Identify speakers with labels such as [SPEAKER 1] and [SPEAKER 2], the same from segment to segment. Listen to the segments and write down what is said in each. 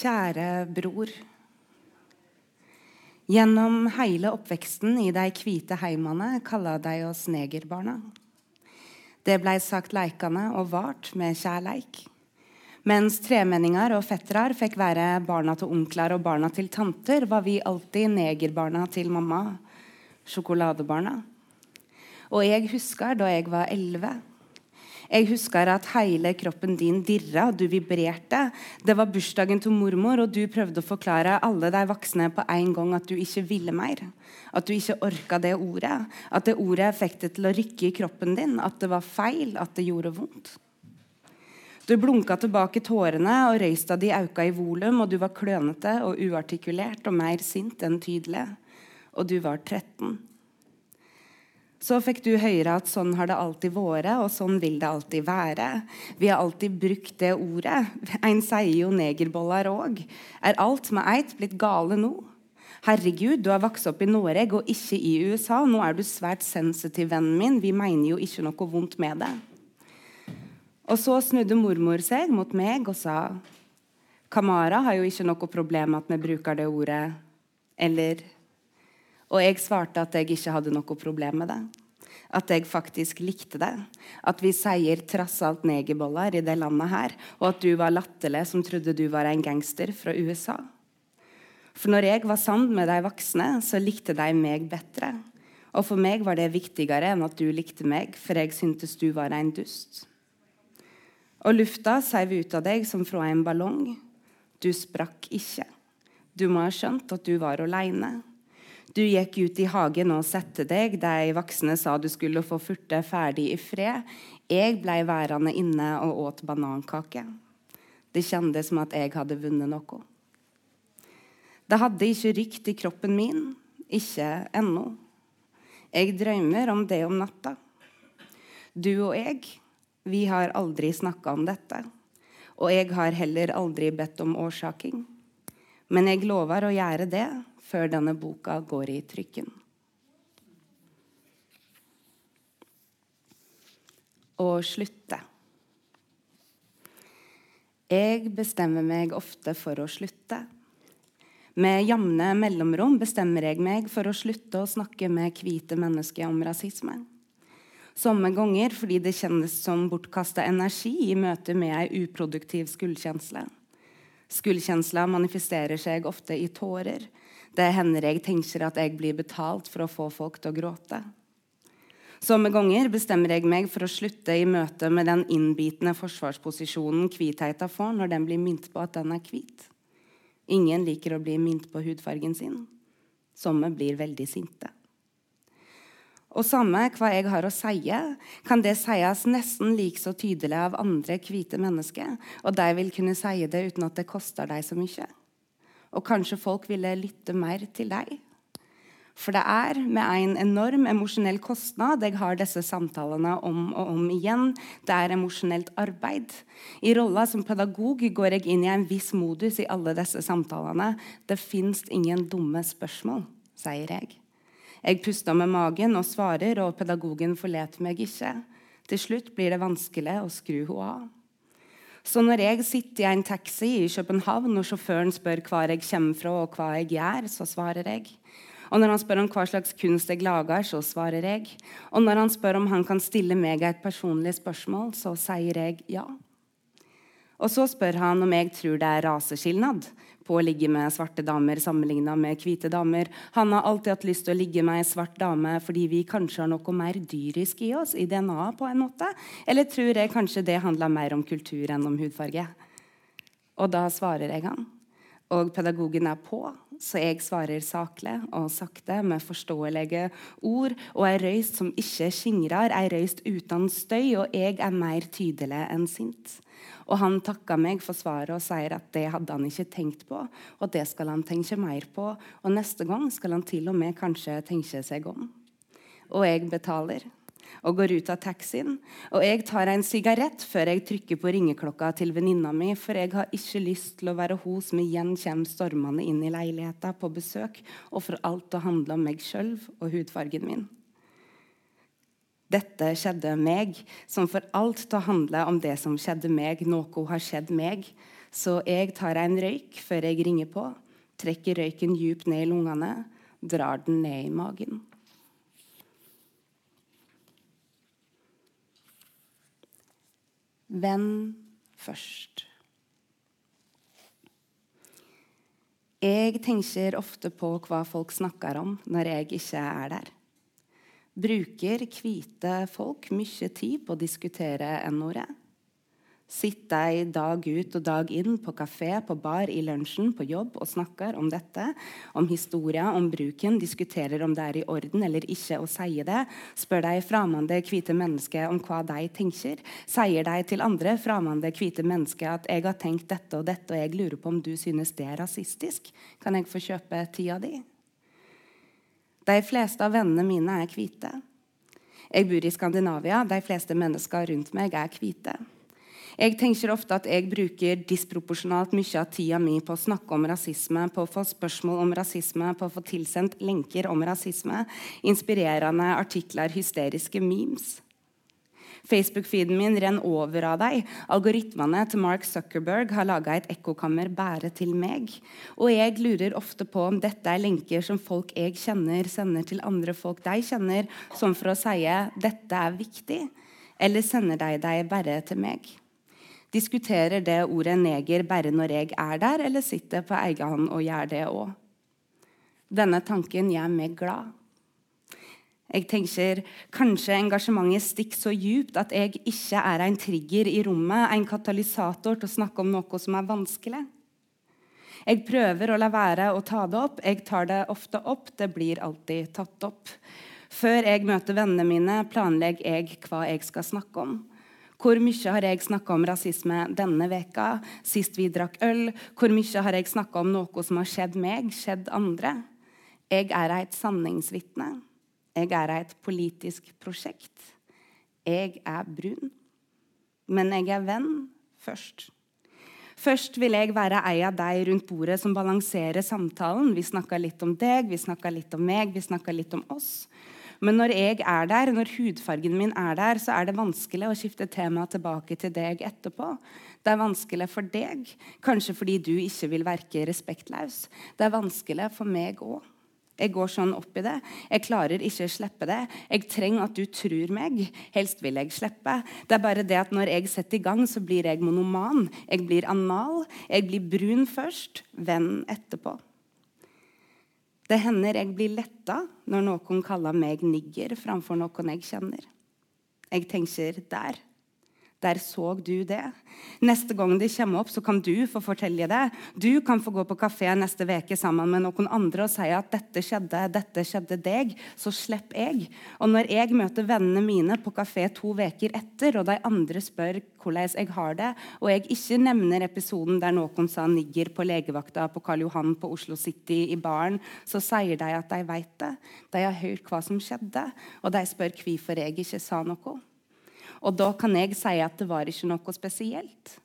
[SPEAKER 1] Kjære bror. Gjennom hele oppveksten i de hvite heimene kalla de oss negerbarna. Det blei sagt leikende og vart med kjærleik. Mens tremenninger og fetterar fikk være barna til onkler og barna til tanter, var vi alltid negerbarna til mamma. Sjokoladebarna. Og jeg husker da jeg var elleve jeg husker at hele kroppen din dirra, du vibrerte. Det var bursdagen til mormor, og du prøvde å forklare alle de voksne på en gang at du ikke ville mer. At du ikke orka det ordet. At det ordet fikk det til å rykke i kroppen din. At det var feil. At det gjorde vondt. Du blunka tilbake tårene, og røysta di auka i volum, og du var klønete og uartikulert og mer sint enn tydelig. Og du var 13. Så fikk du høre at sånn har det alltid vært, og sånn vil det alltid være. Vi har alltid brukt det ordet. En sier jo negerboller òg. Er alt med eit blitt gale nå? Herregud, du har vokst opp i Norge og ikke i USA. Nå er du svært sensitiv, vennen min. Vi mener jo ikke noe vondt med det. Og så snudde mormor seg mot meg og sa Kamara har jo ikke noe problem med at vi bruker det ordet. Eller og jeg svarte at jeg ikke hadde noe problem med det. At jeg faktisk likte det. At vi sier trass alt negerboller i det landet her. Og at du var latterlig som trodde du var en gangster fra USA. For når jeg var sammen med de voksne, så likte de meg bedre. Og for meg var det viktigere enn at du likte meg, for jeg syntes du var en dust. Og lufta seiv ut av deg som fra en ballong. Du sprakk ikke. Du må ha skjønt at du var aleine. Du gikk ut i hagen og sette deg. De voksne sa du skulle få furte ferdig i fred. Jeg blei værende inne og åt banankake. Det kjentes som at jeg hadde vunnet noe. Det hadde ikke rykt i kroppen min. Ikke ennå. Jeg drømmer om det om natta. Du og jeg, vi har aldri snakka om dette. Og jeg har heller aldri bedt om årsaking. Men jeg lover å gjøre det før denne boka går i trykken. Å slutte. Jeg bestemmer meg ofte for å slutte. Med jevne mellomrom bestemmer jeg meg for å slutte å snakke med hvite mennesker om rasisme. Somme ganger fordi det kjennes som bortkasta energi i møte med ei uproduktiv skuldkjensle. Skuldkjensla manifesterer seg ofte i tårer, det hender jeg tenker at jeg blir betalt for å få folk til å gråte. Somme ganger bestemmer jeg meg for å slutte i møte med den innbitende forsvarsposisjonen hvitheta får når den blir minnet på at den er hvit. Ingen liker å bli minnet på hudfargen sin. Somme blir veldig sinte. Og samme hva jeg har å si, kan det sies nesten like så tydelig av andre hvite mennesker, og de vil kunne si det uten at det koster dem så mye. Og kanskje folk ville lytte mer til deg. For det er med en enorm emosjonell kostnad jeg har disse samtalene om og om igjen. Det er emosjonelt arbeid. I rolla som pedagog går jeg inn i en viss modus i alle disse samtalene. Det fins ingen dumme spørsmål, sier jeg. Jeg puster med magen og svarer, og pedagogen forlater meg ikke. Til slutt blir det vanskelig å skru henne av. Så når jeg sitter i en taxi i København og sjåføren spør hvor jeg kommer fra og hva jeg gjør, så svarer jeg. Og når han spør om hva slags kunst jeg lager, så svarer jeg. Og når han spør om han kan stille meg et personlig spørsmål, så sier jeg ja. Og så spør han om jeg tror det er raseskilnad på å ligge med svarte damer sammenligna med hvite damer. Han har alltid hatt lyst til å ligge med ei svart dame fordi vi kanskje har noe mer dyrisk i oss, i DNA på en måte. Eller tror jeg kanskje det handler mer om kultur enn om hudfarge? Og da svarer jeg han. Og pedagogen er på, så jeg svarer saklig og sakte med forståelige ord og ei røyst som ikke skingrer, ei røyst uten støy, og jeg er mer tydelig enn sint. Og han takka meg for svaret og sier at det hadde han ikke tenkt på, og det skal han tenke mer på, og neste gang skal han til og med kanskje tenke seg om. Og jeg betaler og går ut av taxien. Og jeg tar en sigarett før jeg trykker på ringeklokka til venninna mi, for jeg har ikke lyst til å være hun som igjen kommer stormende inn i leiligheta på besøk og får alt å handle om meg sjøl og hudfargen min. Dette skjedde meg, som får alt til å handle om det som skjedde meg. Noe har skjedd meg Så jeg tar en røyk før jeg ringer på, trekker røyken djupt ned i lungene, drar den ned i magen. Venn først. Jeg tenker ofte på hva folk snakker om når jeg ikke er der. Bruker hvite folk mye tid på å diskutere n-ordet? Sitter jeg dag ut og dag inn på kafé, på bar, i lunsjen, på jobb og snakker om dette, om historia, om bruken, diskuterer om det er i orden eller ikke å si det, spør de fremmede hvite mennesker om hva de tenker, sier de til andre fremmede hvite mennesker at 'jeg har tenkt dette og dette, og jeg lurer på om du synes det er rasistisk', kan jeg få kjøpe tida di? De fleste av vennene mine er hvite. Jeg bor i Skandinavia. De fleste mennesker rundt meg er hvite. Jeg tenker ofte at jeg bruker disproporsjonalt mye av tida mi på å snakke om rasisme, på å få spørsmål om rasisme, på å få tilsendt lenker om rasisme, inspirerende artikler, hysteriske memes. Facebook-feeden min renner over av deg. Algoritmene til Mark Zuckerberg har laga et ekkokammer bare til meg. Og jeg lurer ofte på om dette er lenker som folk jeg kjenner, sender til andre folk de kjenner, som for å si 'dette er viktig', eller sender de dem bare til meg? Diskuterer det ordet neger bare når jeg er der, eller sitter på egen hånd og gjør det òg? Denne tanken gjør meg glad. Jeg tenker kanskje engasjementet stikker så djupt at jeg ikke er en trigger i rommet, en katalysator til å snakke om noe som er vanskelig. Jeg prøver å la være å ta det opp. Jeg tar det ofte opp. Det blir alltid tatt opp. Før jeg møter vennene mine, planlegger jeg hva jeg skal snakke om. Hvor mye har jeg snakka om rasisme denne veka, sist vi drakk øl? Hvor mye har jeg snakka om noe som har skjedd meg, skjedd andre? Jeg er et sanningsvitne. Jeg er et politisk prosjekt. Jeg er brun. Men jeg er venn først. Først vil jeg være ei av deg rundt bordet som balanserer samtalen. Vi snakka litt om deg, vi snakka litt om meg, vi snakka litt om oss. Men når jeg er der, når hudfargen min er der, så er det vanskelig å skifte tema tilbake til deg etterpå. Det er vanskelig for deg, kanskje fordi du ikke vil verke respektløs. Det er vanskelig for meg òg. Jeg går sånn opp i det. Jeg klarer ikke å slippe det. Jeg trenger at du tror meg. Helst vil jeg slippe. Det er bare det at når jeg setter i gang, så blir jeg monoman. Jeg blir anal. Jeg blir brun først, venn etterpå. Det hender jeg blir letta når noen kaller meg nigger framfor noen jeg kjenner. Jeg tenker der. Der så du det. Neste gang de kommer opp, så kan du få fortelle det. Du kan få gå på kafé neste uke sammen med noen andre og si at 'dette skjedde, dette skjedde deg', så slipper jeg. Og når jeg møter vennene mine på kafé to uker etter, og de andre spør hvordan jeg har det, og jeg ikke nevner episoden der noen sa 'nigger' på legevakta på Karl Johan på Oslo City i baren, så sier de at de vet det. De har hørt hva som skjedde, og de spør hvorfor jeg ikke sa noe. Og da kan jeg si at det var ikke noe spesielt.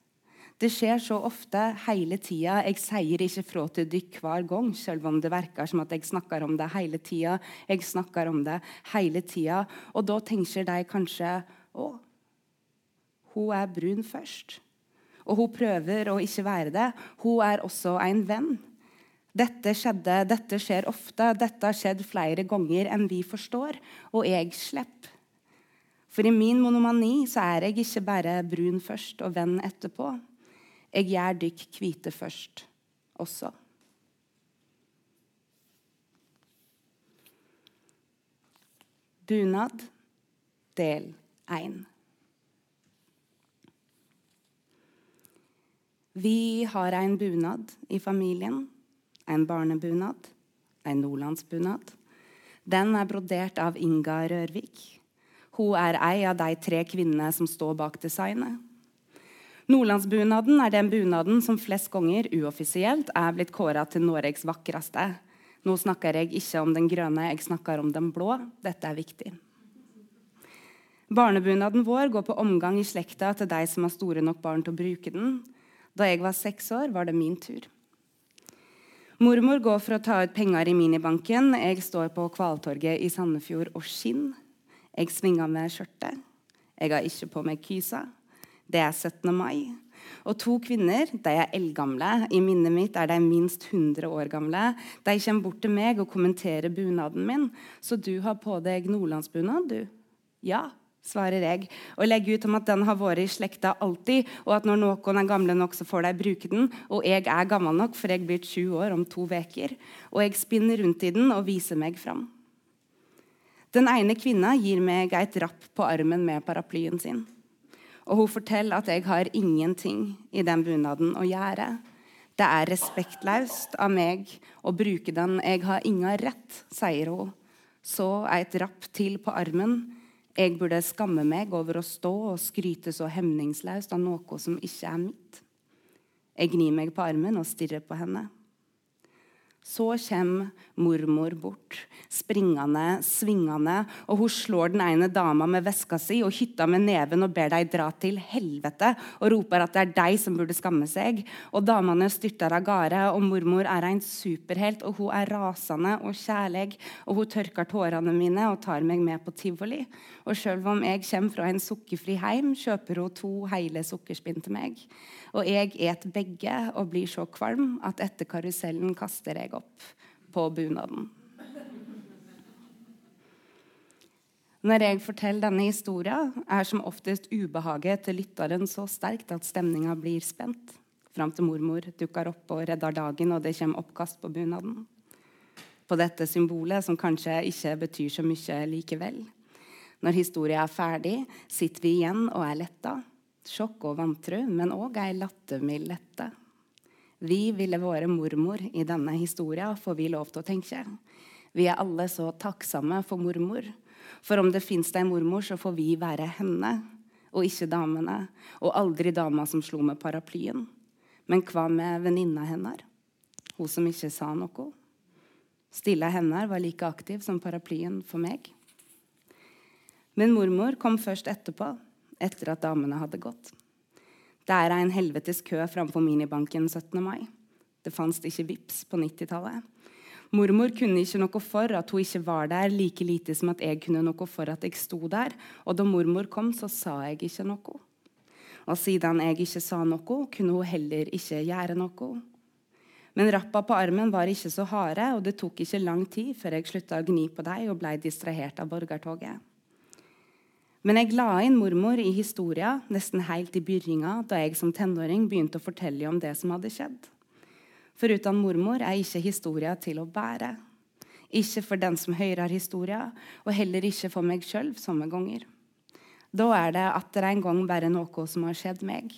[SPEAKER 1] Det skjer så ofte hele tida. Jeg sier ikke fra til dere hver gang, selv om det virker som at jeg snakker om det hele tida. Jeg snakker om det hele tida. Og da tenker de kanskje å, hun er brun først. Og hun prøver å ikke være det. Hun er også en venn. Dette skjedde, dette skjer ofte, dette har skjedd flere ganger enn vi forstår, og jeg slipper. For i min monomani så er jeg ikke bare brun først og venn etterpå. Jeg gjør dykk hvite først også. Bunad, del 1. Vi har en bunad i familien. En barnebunad. En nordlandsbunad. Den er brodert av Inga Rørvik. Hun er ei av de tre kvinnene som står bak designet. Nordlandsbunaden er den bunaden som flest ganger uoffisielt er blitt kåra til Noregs vakreste. Nå snakker jeg ikke om den grønne, jeg snakker om den blå. Dette er viktig. Barnebunaden vår går på omgang i slekta til de som har store nok barn til å bruke den. Da jeg var seks år, var det min tur. Mormor går for å ta ut penger i minibanken. Jeg står på Kvaltorget i Sandefjord og skinner. Jeg svinger med skjørtet. Jeg har ikke på meg kysa. Det er 17. mai. Og to kvinner, de er eldgamle. I minnet mitt er de minst 100 år gamle. De kommer bort til meg og kommenterer bunaden min. Så du har på deg nordlandsbunad, du? Ja, svarer jeg, og legger ut om at den har vært i slekta alltid, og at når noen er gamle nok, så får de bruke den. Og jeg er gammel nok, for jeg blir 20 år om to uker. Og jeg spinner rundt i den og viser meg fram. Den ene kvinna gir meg et rapp på armen med paraplyen sin. Og hun forteller at jeg har ingenting i den bunaden å gjøre. Det er respektløst av meg å bruke den. Jeg har ingen rett, sier hun. Så et rapp til på armen. Jeg burde skamme meg over å stå og skryte så hemningsløst av noe som ikke er mitt. Jeg gnir meg på armen og stirrer på henne. Så kommer mormor bort, springende, svingende, og hun slår den ene dama med veska si og hytta med neven og ber dem dra til helvete og roper at det er de som burde skamme seg. Og damene styrter av gårde, og mormor er en superhelt, og hun er rasende og kjærlig, og hun tørker tårene mine og tar meg med på tivoli. Og sjøl om jeg kommer fra en sukkerfri heim, kjøper hun to hele sukkerspinn til meg. Og jeg et begge og blir så kvalm at etter karusellen kaster jeg opp på bunaden. Når jeg forteller denne historien, er som oftest ubehaget til lytteren så sterkt at stemninga blir spent. Fram til mormor dukker opp og redder dagen, og det kommer oppkast på bunaden. På dette symbolet, som kanskje ikke betyr så mye likevel. Når historien er ferdig, sitter vi igjen og er letta sjokk og vantru, men òg ei lattermild lette. Vi ville vært mormor i denne historien, får vi lov til å tenke. Vi er alle så takksomme for mormor. For om det fins ei mormor, så får vi være henne, og ikke damene. Og aldri dama som slo med paraplyen. Men hva med venninna hennes? Hun som ikke sa noe? Stilla hender var like aktiv som paraplyen for meg. Men mormor kom først etterpå, etter at damene hadde gått. Det er en helvetes kø framfor minibanken 17. mai. Det fantes ikke VIPS på 90-tallet. Mormor kunne ikke noe for at hun ikke var der, like lite som at jeg kunne noe for at jeg sto der. Og da mormor kom, så sa jeg ikke noe. Og siden jeg ikke sa noe, kunne hun heller ikke gjøre noe. Men rappa på armen var ikke så harde, og det tok ikke lang tid før jeg slutta å gni på dem og ble distrahert av borgertoget. Men jeg la inn mormor i historia nesten helt i begynnelsen, da jeg som tenåring begynte å fortelle om det som hadde skjedd. For uten mormor er ikke historia til å bære. Ikke for den som hører historia, og heller ikke for meg sjøl somme ganger. Da er det atter en gang bare noe som har skjedd meg.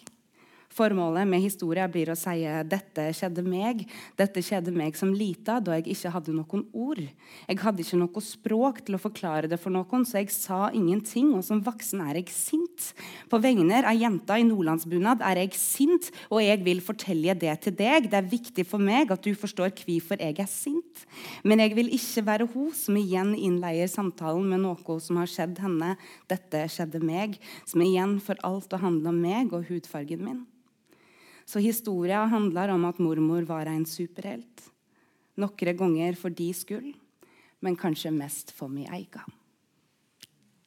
[SPEAKER 1] Formålet med historia blir å si dette skjedde meg. Dette skjedde meg som lita, da jeg ikke hadde noen ord. Jeg hadde ikke noe språk til å forklare det for noen, så jeg sa ingenting. Og som voksen er jeg sint. På vegne av jenta i nordlandsbunad er jeg sint, og jeg vil fortelle det til deg. Det er viktig for meg at du forstår hvorfor jeg er sint. Men jeg vil ikke være hun som igjen innleier samtalen med noe som har skjedd henne. Dette skjedde meg, som igjen får alt å handle om meg og hudfargen min. Så historia handler om at mormor var en superhelt. Noen ganger for de skyld, men kanskje mest for mi eiga.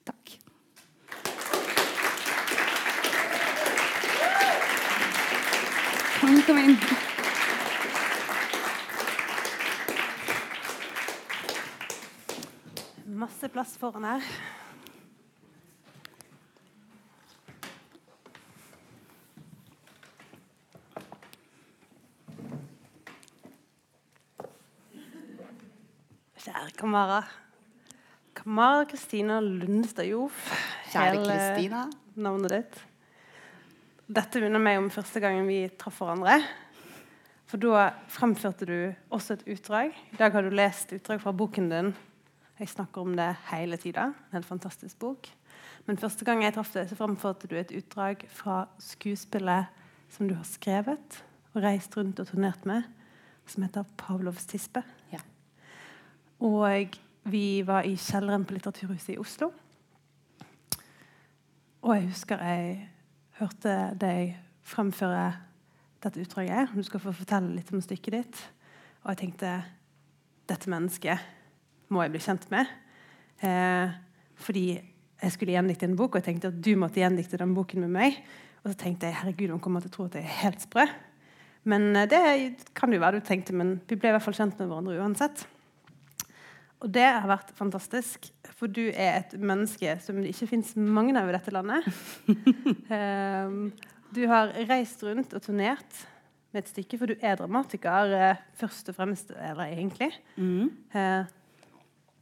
[SPEAKER 1] Takk. Kom, kom inn.
[SPEAKER 2] Masse plass foran her. Kjære Kamara. Kamara Kristina Lundstad-Jof
[SPEAKER 1] Kjære Kristina.
[SPEAKER 2] Navnet ditt. Dette minner meg om første gangen vi traff hverandre. For da fremførte du også et utdrag. I dag har du lest utdrag fra boken din. Jeg snakker om det hele tida. En fantastisk bok. Men første gang jeg traff deg, så fremførte du et utdrag fra skuespillet som du har skrevet og reist rundt og turnert med, som heter 'Pavlovs tispe'.
[SPEAKER 1] Ja.
[SPEAKER 2] Og vi var i kjelleren på Litteraturhuset i Oslo. Og jeg husker jeg hørte deg fremføre dette utdraget. Du skal få fortelle litt om stykket ditt. Og jeg tenkte dette mennesket må jeg bli kjent med. Eh, fordi jeg skulle gjendikte en bok, og jeg tenkte at du måtte gjendikte den boken med meg. Og så tenkte jeg herregud, hun kommer til å tro at jeg er helt sprø. Men eh, det kan jo være du tenkte, men vi ble i hvert fall kjent med hverandre uansett. Og det har vært fantastisk, for du er et menneske som det ikke fins mange av i dette landet. um, du har reist rundt og turnert med et stykke, for du er dramatiker uh, først og fremst, eller egentlig, mm. uh,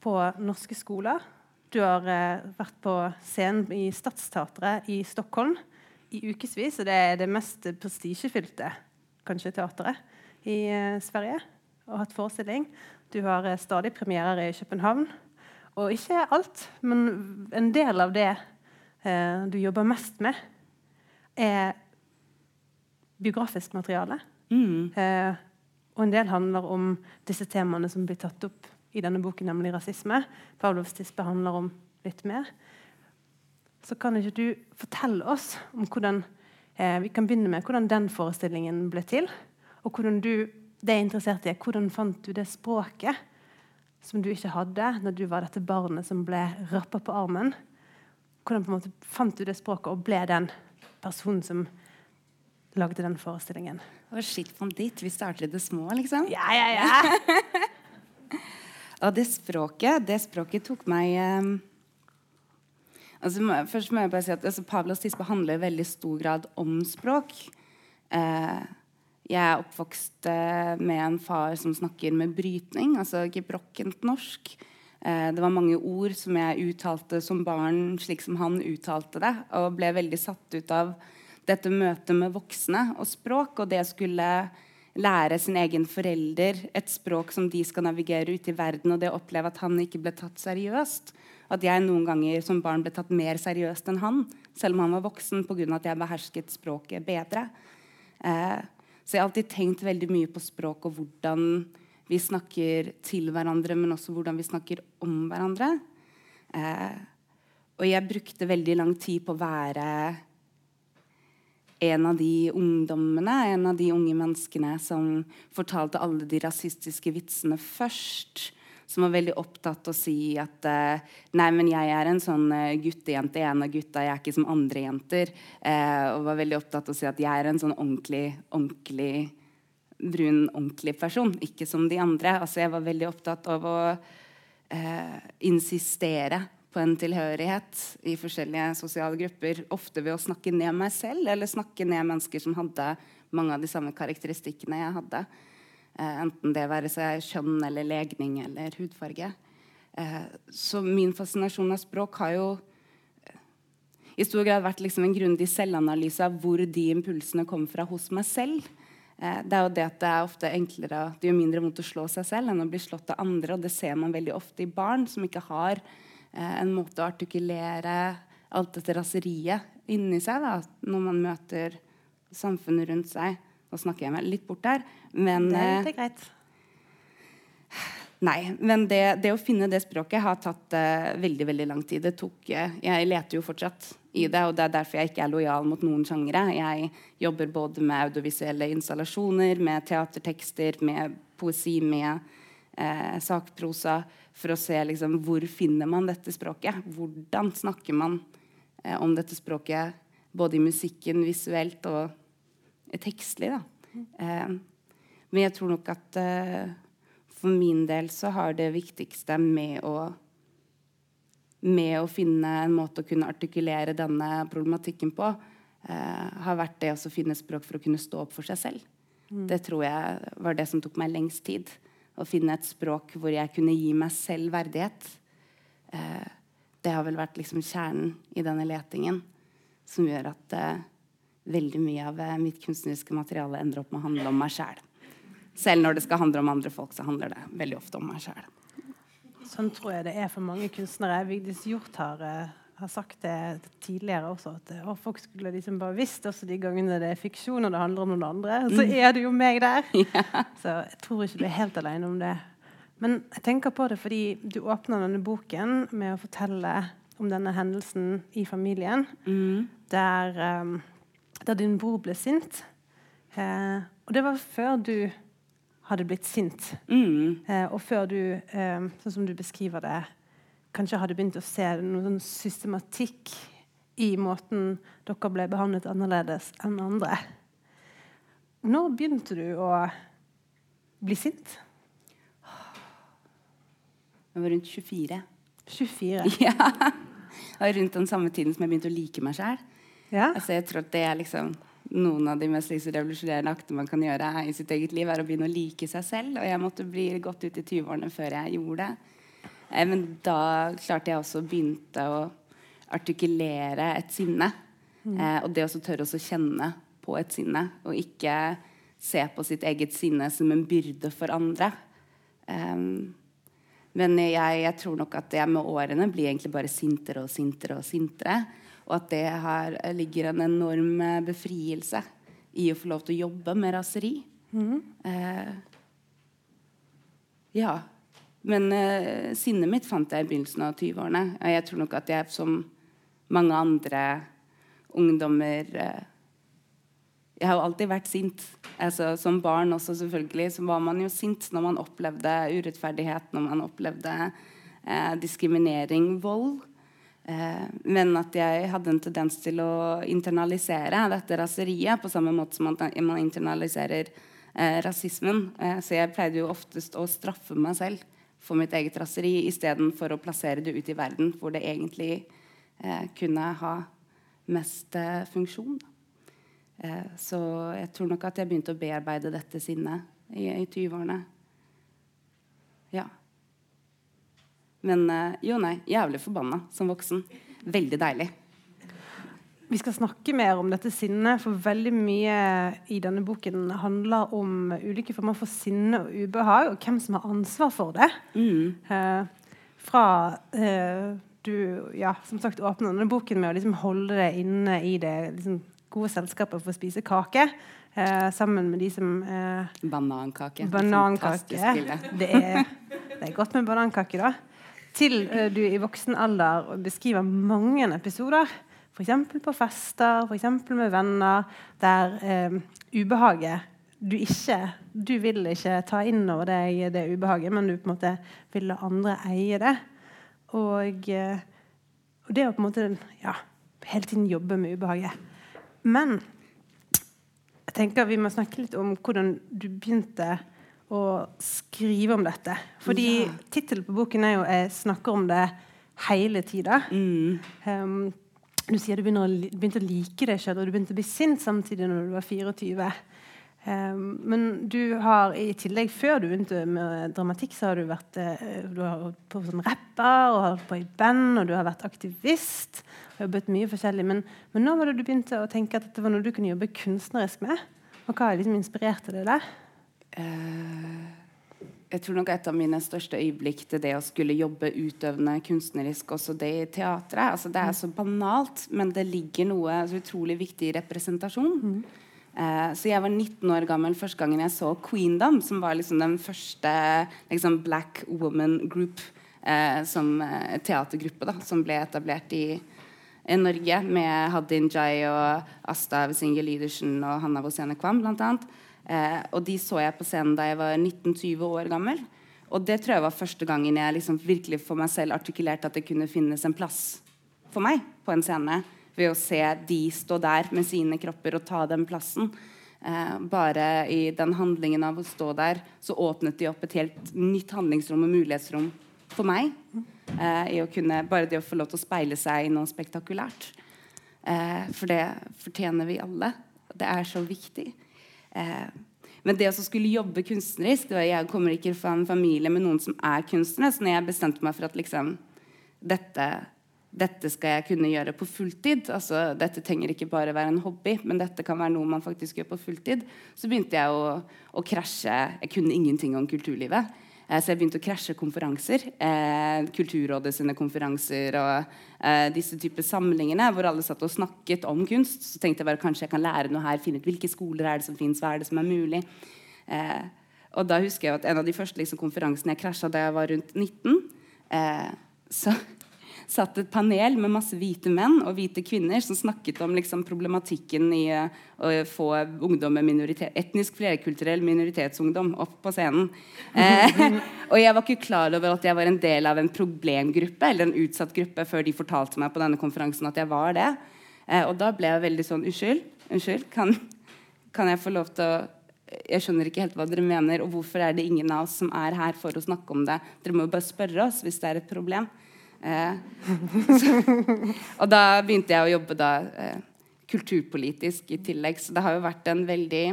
[SPEAKER 2] på norske skoler. Du har uh, vært på scenen i Stadsteatret i Stockholm i ukevis, og det er det mest prestisjefylte kanskje teateret i Sverige, og hatt forestilling. Du har eh, stadig premierer i København. Og ikke alt, men en del av det eh, du jobber mest med, er biografisk materiale. Mm. Eh, og en del handler om disse temaene som blir tatt opp i denne boken, nemlig rasisme. Pavlovs tispe handler om litt mer. Så kan ikke du fortelle oss om hvordan eh, Vi kan begynne med hvordan den forestillingen ble til, og hvordan du det jeg er interessert i, er hvordan fant du det språket som du ikke hadde når du var dette barnet som ble rappa på armen? Hvordan på en måte fant du det språket og ble den personen som lagde den forestillingen?
[SPEAKER 1] Og shit fant dit. Vi starter i det små, liksom.
[SPEAKER 2] Ja, ja, ja.
[SPEAKER 1] og det språket, det språket tok meg um, altså, Først må jeg bare si at altså, Pavlos tispe handler i veldig stor grad om språk. Uh, jeg er oppvokst eh, med en far som snakker med brytning, altså gebrokkent norsk. Eh, det var mange ord som jeg uttalte som barn slik som han uttalte det, og ble veldig satt ut av dette møtet med voksne og språk, og det skulle lære sin egen forelder et språk som de skal navigere ut i verden, og det å oppleve at han ikke ble tatt seriøst. At jeg noen ganger som barn ble tatt mer seriøst enn han, selv om han var voksen, pga. at jeg behersket språket bedre. Eh, så jeg har alltid tenkt veldig mye på språk og hvordan vi snakker til hverandre, men også hvordan vi snakker om hverandre. Eh, og jeg brukte veldig lang tid på å være en av de ungdommene, en av de unge menneskene som fortalte alle de rasistiske vitsene først som var veldig opptatt av å si at uh, nei, men jeg er en sånn uh, guttejente, en av gutta, jeg er ikke som andre jenter. Uh, og var veldig opptatt av å si at jeg er en sånn ordentlig, ordentlig brun, ordentlig person. Ikke som de andre. Altså, jeg var veldig opptatt av å insistere på en tilhørighet i forskjellige sosiale grupper. Ofte ved å snakke ned meg selv eller snakke ned mennesker som hadde mange av de samme karakteristikkene jeg hadde. Eh, enten det være seg kjønn eller legning eller hudfarge. Eh, så min fascinasjon av språk har jo eh, i stor grad vært liksom en grundig selvanalyse av hvor de impulsene kommer fra hos meg selv. Det er jo det at det er ofte enklere Det gjør mindre vondt å slå seg selv enn å bli slått av andre. Og det ser man veldig ofte i barn som ikke har en måte å artikulere alt dette raseriet inni seg da, når man møter samfunnet rundt seg. Nå snakker jeg meg litt bort der. Men,
[SPEAKER 2] det er ikke greit.
[SPEAKER 1] Nei, men det, det, å finne det språket har tatt uh, veldig veldig lang tid. Det tok, uh, jeg leter jo fortsatt i det, og det er derfor jeg ikke er lojal mot noen sjangere. Jeg jobber både med audiovisuelle installasjoner, med teatertekster, med poesi, med uh, sakprosa, for å se liksom, hvor finner man dette språket. Hvordan snakker man om dette språket både i musikken, visuelt og tekstlig. Da. Eh, men jeg tror nok at eh, for min del så har det viktigste med å med å finne en måte å kunne artikulere denne problematikken på, eh, har vært det å finne språk for å kunne stå opp for seg selv. Mm. Det tror jeg var det som tok meg lengst tid. Å finne et språk hvor jeg kunne gi meg selv verdighet. Eh, det har vel vært liksom kjernen i denne letingen som gjør at eh, veldig mye av eh, mitt kunstneriske materiale ender opp med å handle om meg sjæl. Selv når det skal handle om andre folk, så handler det veldig ofte om meg sjæl.
[SPEAKER 2] Sånn tror jeg det er for mange kunstnere. Vigdis Hjorth har, uh, har, sagt det tidligere også. At å, folk skulle liksom bare visst også de gangene det er fiksjon og det handler om noen andre. Så mm. er det jo meg der. Ja. Så jeg tror ikke du er helt alene om det. Men jeg tenker på det fordi du åpner denne boken med å fortelle om denne hendelsen i familien. Mm. Der um, der din bror ble sint. Eh, og det var før du hadde blitt sint. Mm. Eh, og før du, eh, sånn som du beskriver det, kanskje hadde begynt å se noen sånn systematikk i måten dere ble behandlet annerledes enn andre. Når begynte du å bli sint?
[SPEAKER 1] Jeg var rundt 24.
[SPEAKER 2] 24?
[SPEAKER 1] Ja. Var rundt den samme tiden som jeg begynte å like meg sjøl.
[SPEAKER 2] Ja.
[SPEAKER 1] Altså, jeg tror at det er liksom noen av de mest liksom, revolusjonerende aktene man kan gjøre i sitt eget liv, er å begynne å like seg selv. Og jeg måtte bli godt ut i 20-årene før jeg gjorde det. Eh, men da klarte jeg også å begynne å artikulere et sinne. Eh, og det å tørre å kjenne på et sinne, og ikke se på sitt eget sinne som en byrde for andre. Um, men jeg, jeg, tror nok at jeg med årene blir egentlig bare sintere og sintere og sintere. Og at det her ligger en enorm eh, befrielse i å få lov til å jobbe med raseri. Mm. Eh, ja. Men eh, sinnet mitt fant jeg i begynnelsen av 20-årene. Jeg tror nok at jeg som mange andre ungdommer eh, jeg har jo alltid vært sint. Altså, som barn også, selvfølgelig, så var man jo sint når man opplevde urettferdighet, når man opplevde eh, diskriminering, vold. Eh, men at jeg hadde en tendens til å internalisere dette raseriet på samme måte som man, man internaliserer eh, rasismen. Eh, så jeg pleide jo oftest å straffe meg selv for mitt eget raseri istedenfor å plassere det ut i verden hvor det egentlig eh, kunne ha mest eh, funksjon. Eh, så jeg tror nok at jeg begynte å bearbeide dette sinnet i, i 20-årene. Ja. Men eh, jo, nei. Jævlig forbanna som voksen. Veldig deilig.
[SPEAKER 2] Vi skal snakke mer om dette sinnet, for veldig mye i denne boken handler om ulike former for sinne og ubehag, og hvem som har ansvar for det. Mm. Eh, fra eh, du ja, som sagt åpner denne boken med å liksom holde det inne i det liksom, gode selskapet for å spise kake. Eh, sammen med de som eh,
[SPEAKER 1] Banankake.
[SPEAKER 2] Banankake. Det er, det er godt med banankake, da. Til eh, du i voksen alder beskriver mange episoder, f.eks. på fester, f.eks. med venner, der eh, ubehaget du ikke Du vil ikke ta inn over deg det ubehaget, men du på en måte vil la andre eie det. Og, eh, og det å på en måte ja, hele tiden jobbe med ubehaget. Men jeg tenker vi må snakke litt om hvordan du begynte å skrive om dette. Fordi ja. tittelen på boken er jo 'Jeg snakker om det hele tida'. Mm. Um, du sier du å, begynte å like deg sjøl, og du begynte å bli sint samtidig når du var 24. Um, men du har i tillegg, før du begynte med dramatikk, så har du vært uh, du har holdt på som rapper og holdt på i band, og du har vært aktivist har jobbet mye forskjellig. Men, men nå var det du begynte å tenke at dette var noe du kunne jobbe kunstnerisk med? Og hva liksom inspirerte deg der?
[SPEAKER 1] Uh, jeg tror nok et av mine største øyeblikk til det å skulle jobbe utøvende kunstnerisk, også det i teatret. Altså, det er så banalt, men det ligger noe så utrolig viktig i representasjon. Mm. Uh, så jeg var 19 år gammel første gangen jeg så Queendom, som var liksom den første liksom, black woman group eh, som teatergruppe da, som ble etablert i i Norge med Hadin Jai og Asta Wesinger Lydersen og Hanna Wosene Kvam bl.a. Eh, og de så jeg på scenen da jeg var 19-20 år gammel. Og det tror jeg var første gangen jeg liksom virkelig for meg selv artikulerte at det kunne finnes en plass for meg på en scene. Ved å se de stå der med sine kropper og ta den plassen. Eh, bare i den handlingen av å stå der så åpnet de opp et helt nytt handlingsrom og mulighetsrom for meg. Eh, i å kunne, bare det å få lov til å speile seg i noe spektakulært. Eh, for det fortjener vi alle. Det er så viktig. Eh, men det å skulle jobbe kunstnerisk det var, Jeg kommer ikke fra en familie med noen som er kunstnere. Så når jeg bestemte meg for at liksom, dette, dette skal jeg kunne gjøre på fulltid altså, Dette trenger ikke bare være en hobby, men dette kan være noe man faktisk gjør på fulltid. Så begynte jeg å, å krasje. Jeg kunne ingenting om kulturlivet. Eh, så jeg begynte å krasje konferanser. Eh, Kulturrådet sine konferanser og eh, disse typer samlingene hvor alle satt og snakket om kunst. Så tenkte jeg bare kanskje jeg kan lære noe her, finne ut hvilke skoler er det som fins, hva er det som er mulig. Og da husker jeg at en av de første liksom, konferansene jeg krasja da jeg var rundt 19, eh, så, satt et panel med masse hvite menn og hvite kvinner som snakket om liksom, problematikken i uh, å få ungdom med minoritet, etnisk flerkulturell minoritetsungdom opp på scenen. Eh, og jeg var ikke klar over at jeg var en del av en problemgruppe eller en utsatt gruppe før de fortalte meg på denne konferansen at jeg var det. Eh, og da ble jeg veldig sånn Unnskyld, unnskyld, kan, kan jeg få lov til å jeg skjønner ikke helt hva dere mener, og hvorfor er det ingen av oss som er her for å snakke om det? Dere må jo bare spørre oss hvis det er et problem. Eh, og da begynte jeg å jobbe da eh, kulturpolitisk i tillegg, så det har jo vært en veldig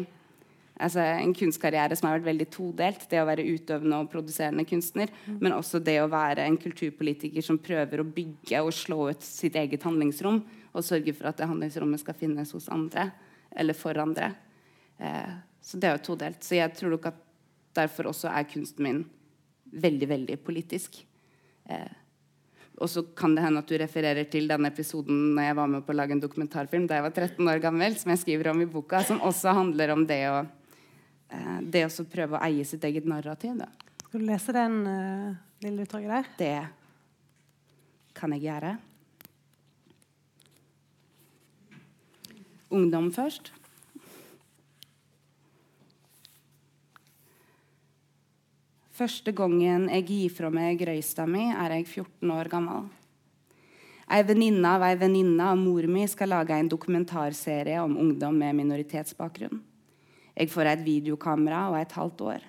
[SPEAKER 1] altså en kunstkarriere som har vært veldig todelt. Det å være utøvende og produserende kunstner, men også det å være en kulturpolitiker som prøver å bygge og slå ut sitt eget handlingsrom, og sørge for at det handlingsrommet skal finnes hos andre eller for andre. Eh, så det er jo todelt. Så jeg tror nok at derfor også er kunsten min veldig, veldig politisk. Eh, og så kan det hende at du refererer til denne episoden når jeg var med på å lage en dokumentarfilm da jeg var 13 år gammel, som jeg skriver om i boka, som også handler om det å, eh, det å prøve å eie sitt eget narrativ. Da.
[SPEAKER 2] Skal du lese den uh, lille utdraget der?
[SPEAKER 1] Det kan jeg gjøre. Ungdom først. Første gangen jeg gir fra meg røysta mi, er jeg 14 år gammel. Ei venninne av ei venninne av mor mi skal lage en dokumentarserie om ungdom med minoritetsbakgrunn. Jeg får et videokamera og et halvt år.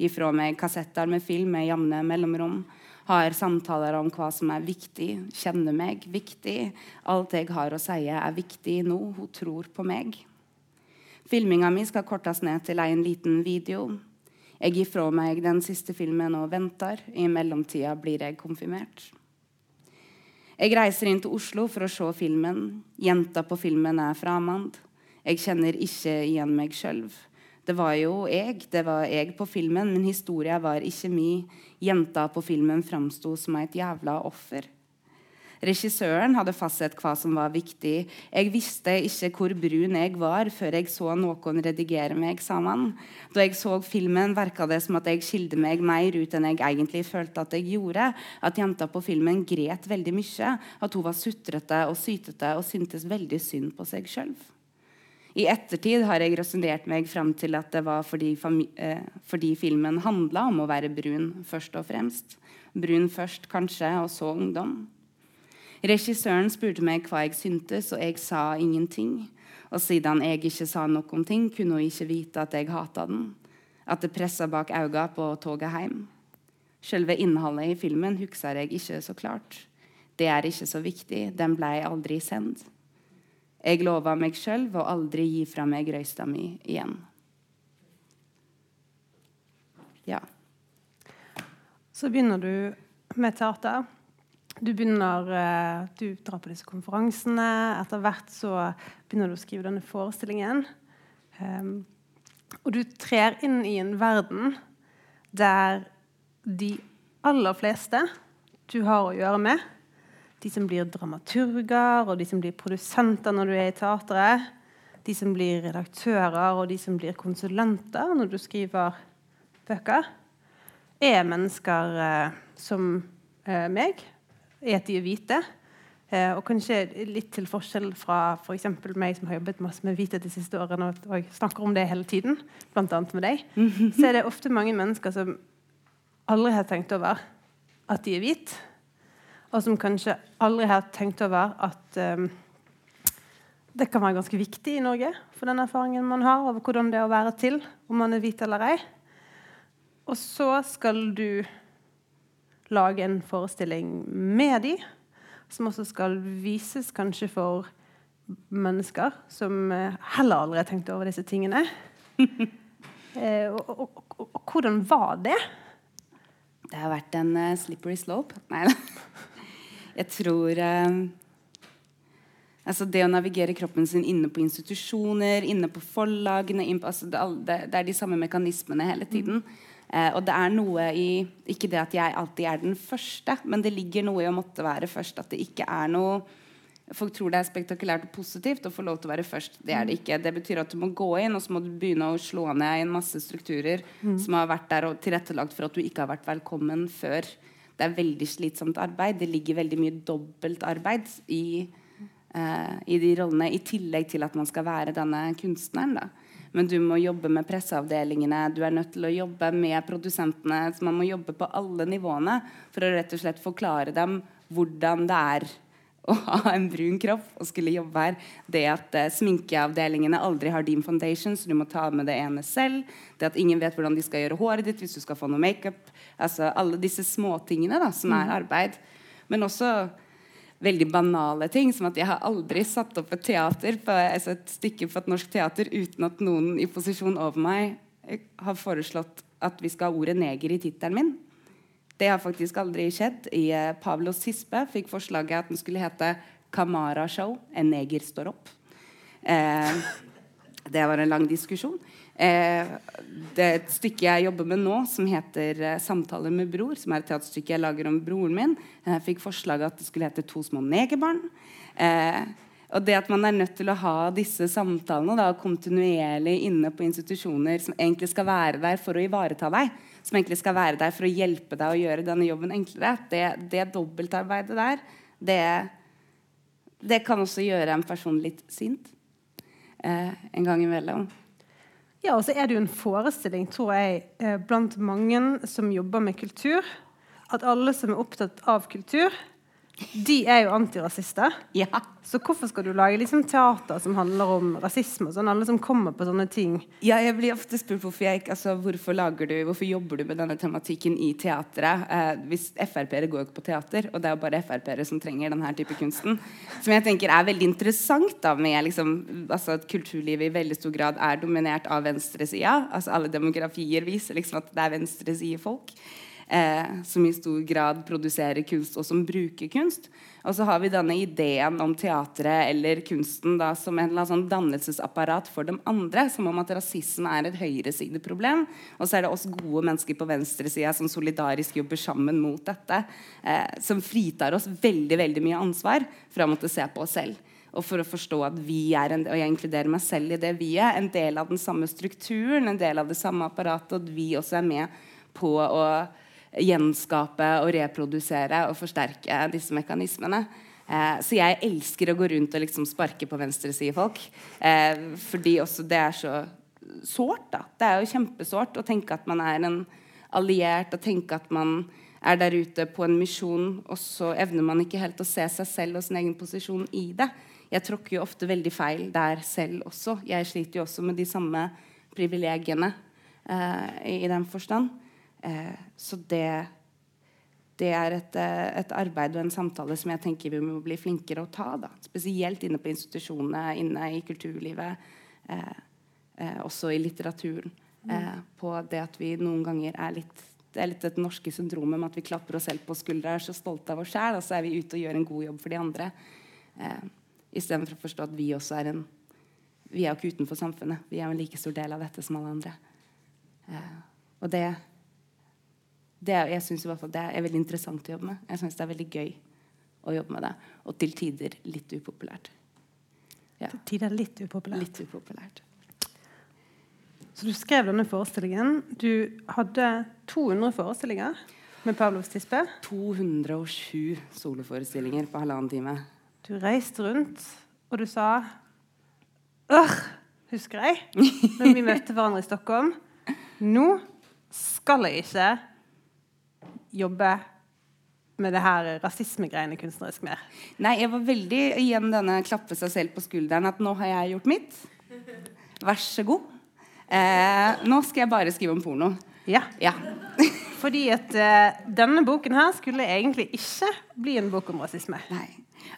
[SPEAKER 1] Gir fra meg kassetter med film med jevne mellomrom. Har samtaler om hva som er viktig. Kjenner meg viktig. Alt jeg har å si, er viktig nå. Hun tror på meg. Filminga mi skal kortes ned til en liten video. Jeg gir fra meg den siste filmen og venter. I mellomtida blir jeg konfirmert. Jeg reiser inn til Oslo for å se filmen. Jenta på filmen er fra Amand. Jeg kjenner ikke igjen meg sjøl. Det var jo jeg, det var jeg på filmen, men historia var ikke mi. Jenta på filmen framsto som et jævla offer. Regissøren hadde fastsett hva som var viktig. Jeg visste ikke hvor brun jeg var før jeg så noen redigere meg sammen. Da jeg så filmen, virka det som at jeg skilte meg mer ut enn jeg egentlig følte at jeg gjorde. At jenta på filmen gret veldig mye. At hun var sutrete og sytete og syntes veldig synd på seg sjøl. I ettertid har jeg resonnert meg frem til at det var fordi, eh, fordi filmen handla om å være brun først og fremst. Brun først, kanskje, og så ungdom. Regissøren spurte meg hva jeg syntes, og jeg sa ingenting. Og siden jeg ikke sa noen ting, kunne hun ikke vite at jeg hata den. At det pressa bak øynene på toget hjem. Selve innholdet i filmen husker jeg ikke så klart. Det er ikke så viktig. Den ble aldri sendt. Jeg lova meg sjøl å aldri gi fra meg røysta mi igjen. Ja.
[SPEAKER 2] Så begynner du med teater. Du begynner, eh, du drar på disse konferansene. Etter hvert så begynner du å skrive denne forestillingen. Um, og du trer inn i en verden der de aller fleste du har å gjøre med, de som blir dramaturger, og de som blir produsenter når du er i teatret, de som blir redaktører, og de som blir konsulenter når du skriver bøker, er mennesker eh, som eh, meg, er at de er hvite. Eh, og kanskje litt til forskjell fra. For meg som har jobbet masse med hvite de siste årene, og snakker om det hele tiden, bl.a. med deg, så er det ofte mange mennesker som aldri har tenkt over at de er hvite, og som kanskje aldri har tenkt over at um, det kan være ganske viktig i Norge for den erfaringen man har over hvordan det er å være til, om man er hvit eller ei. Og så skal du lage en forestilling med de, som også skal vises kanskje for mennesker som eh, heller aldri har tenkt over disse tingene. eh, og, og, og, og, hvordan var det?
[SPEAKER 1] Det har vært en uh, slippery slope. Nei da. Jeg tror uh, altså Det å navigere kroppen sin inne på institusjoner, inne på forlagene på, altså det, det, det, er de samme mekanismene hele tiden. Mm. Eh, og det er noe i Ikke det at jeg alltid er den første, men det ligger noe i å måtte være først. At det ikke er noe Folk tror det er spektakulært og positivt å få lov til å være først. Det er det ikke. Det betyr at du må gå inn og så må du begynne å slå ned i en masse strukturer mm. som har vært der og tilrettelagt for at du ikke har vært velkommen før. Det er veldig slitsomt arbeid. Det ligger veldig mye dobbeltarbeid i, eh, i de rollene, i tillegg til at man skal være denne kunstneren. da. Men du må jobbe med presseavdelingene, du er nødt til å jobbe med produsentene. så Man må jobbe på alle nivåene for å rett og slett forklare dem hvordan det er å ha en brun kropp og skulle jobbe her. Det at uh, sminkeavdelingene aldri har din foundation, så du må ta med det ene selv. Det at ingen vet hvordan de skal gjøre håret ditt hvis du skal få noe makeup. Altså, alle disse småtingene som er arbeid. Men også veldig banale ting, som at jeg har aldri satt opp et teater på, altså et stykke på et norsk teater uten at noen i posisjon over meg eh, har foreslått at vi skal ha ordet 'neger' i tittelen min. Det har faktisk aldri skjedd. I uh, Pavlos Hispe fikk forslaget at den skulle hete 'Kamara Show en neger står opp'. Eh, det var en lang diskusjon. Eh, det er et stykke jeg jobber med nå, som heter eh, 'Samtaler med bror', som er et teaterstykke jeg lager om broren min. Jeg fikk forslaget at det skulle hete 'To små negerbarn'. Eh, og det at man er nødt til å ha disse samtalene da, kontinuerlig inne på institusjoner som egentlig skal være der for å ivareta deg, som egentlig skal være der for å hjelpe deg å gjøre denne jobben enklere, det, det dobbeltarbeidet der, det, det kan også gjøre en person litt sint eh, en gang imellom.
[SPEAKER 2] Ja, og så er det jo en forestilling, tror jeg, eh, blant mange som jobber med kultur, at alle som er opptatt av kultur, de er jo antirasister.
[SPEAKER 1] Ja.
[SPEAKER 2] Så hvorfor skal du lage liksom teater som handler om rasisme? Sånn, alle som kommer på sånne ting.
[SPEAKER 1] Ja, jeg blir ofte spurt hvorfor, jeg, altså, hvorfor, lager du, hvorfor jobber du med denne tematikken i teatret. Eh, hvis Frp-ere går jo ikke på teater, og det er jo bare Frp-ere som trenger denne type kunsten. Som jeg tenker er veldig interessant da, med liksom, altså, at kulturlivet i veldig stor grad er dominert av venstresida. Altså, alle demografier viser liksom at det er venstresidefolk eh, som i stor grad produserer kunst, og som bruker kunst. Og så har vi denne ideen om teatret eller kunsten da, som en sånn dannelsesapparat for de andre. Som om at rasisme er et høyresideproblem. Og så er det oss gode mennesker på venstresida som solidarisk jobber sammen mot dette. Eh, som fritar oss veldig veldig mye ansvar fra å måtte se på oss selv. Og for å forstå at vi er en, og jeg inkluderer meg selv i det vi er, en del av den samme strukturen, en del av det samme apparatet, og at vi også er med på å gjenskape og reprodusere og forsterke disse mekanismene. Eh, så jeg elsker å gå rundt og liksom sparke på venstresidefolk. Eh, fordi også det er så sårt. da. Det er jo kjempesårt å tenke at man er en alliert, og tenke at man er der ute på en misjon, og så evner man ikke helt å se seg selv og sin egen posisjon i det. Jeg tråkker jo ofte veldig feil der selv også. Jeg sliter jo også med de samme privilegiene eh, i, den forstand. Eh, så det, det er et, eh, et, arbeid og en samtale som jeg tenker vi må bli flinkere å ta. Da. Spesielt inne på institusjonene, inne i kulturlivet, eh, eh, også i litteraturen. Eh, på det at vi noen ganger er litt det er litt det norske syndromet med at vi klapper oss selv på skuldra er så stolte av oss sjæl, og så er vi ute og gjør en god jobb for de andre. Eh, Istedenfor å forstå at vi også er en Vi er jo ikke utenfor samfunnet. Vi er jo en like stor del av dette som alle andre. Eh, og det det, jeg synes i hvert fall det er veldig interessant å jobbe med. Jeg syns det er veldig gøy å jobbe med det. Og til tider litt upopulært.
[SPEAKER 2] Ja. Til tider litt upopulært.
[SPEAKER 1] Litt upopulært.
[SPEAKER 2] Så du skrev denne forestillingen. Du hadde 200 forestillinger med Pavlovs tispe.
[SPEAKER 1] 207 soloforestillinger på halvannen time.
[SPEAKER 2] Du reiste rundt, og du sa Ør, husker jeg, når vi møtte hverandre i Stockholm. Nå skal jeg ikke jobbe med det her rasismegreiene kunstnerisk mer?
[SPEAKER 1] Nei, jeg var veldig igjen denne klappe seg selv på skulderen at nå har jeg gjort mitt. Vær så god. Eh, nå skal jeg bare skrive om porno.
[SPEAKER 2] Ja.
[SPEAKER 1] ja.
[SPEAKER 2] Fordi at uh, denne boken her skulle egentlig ikke bli en bok om rasisme.
[SPEAKER 1] Nei.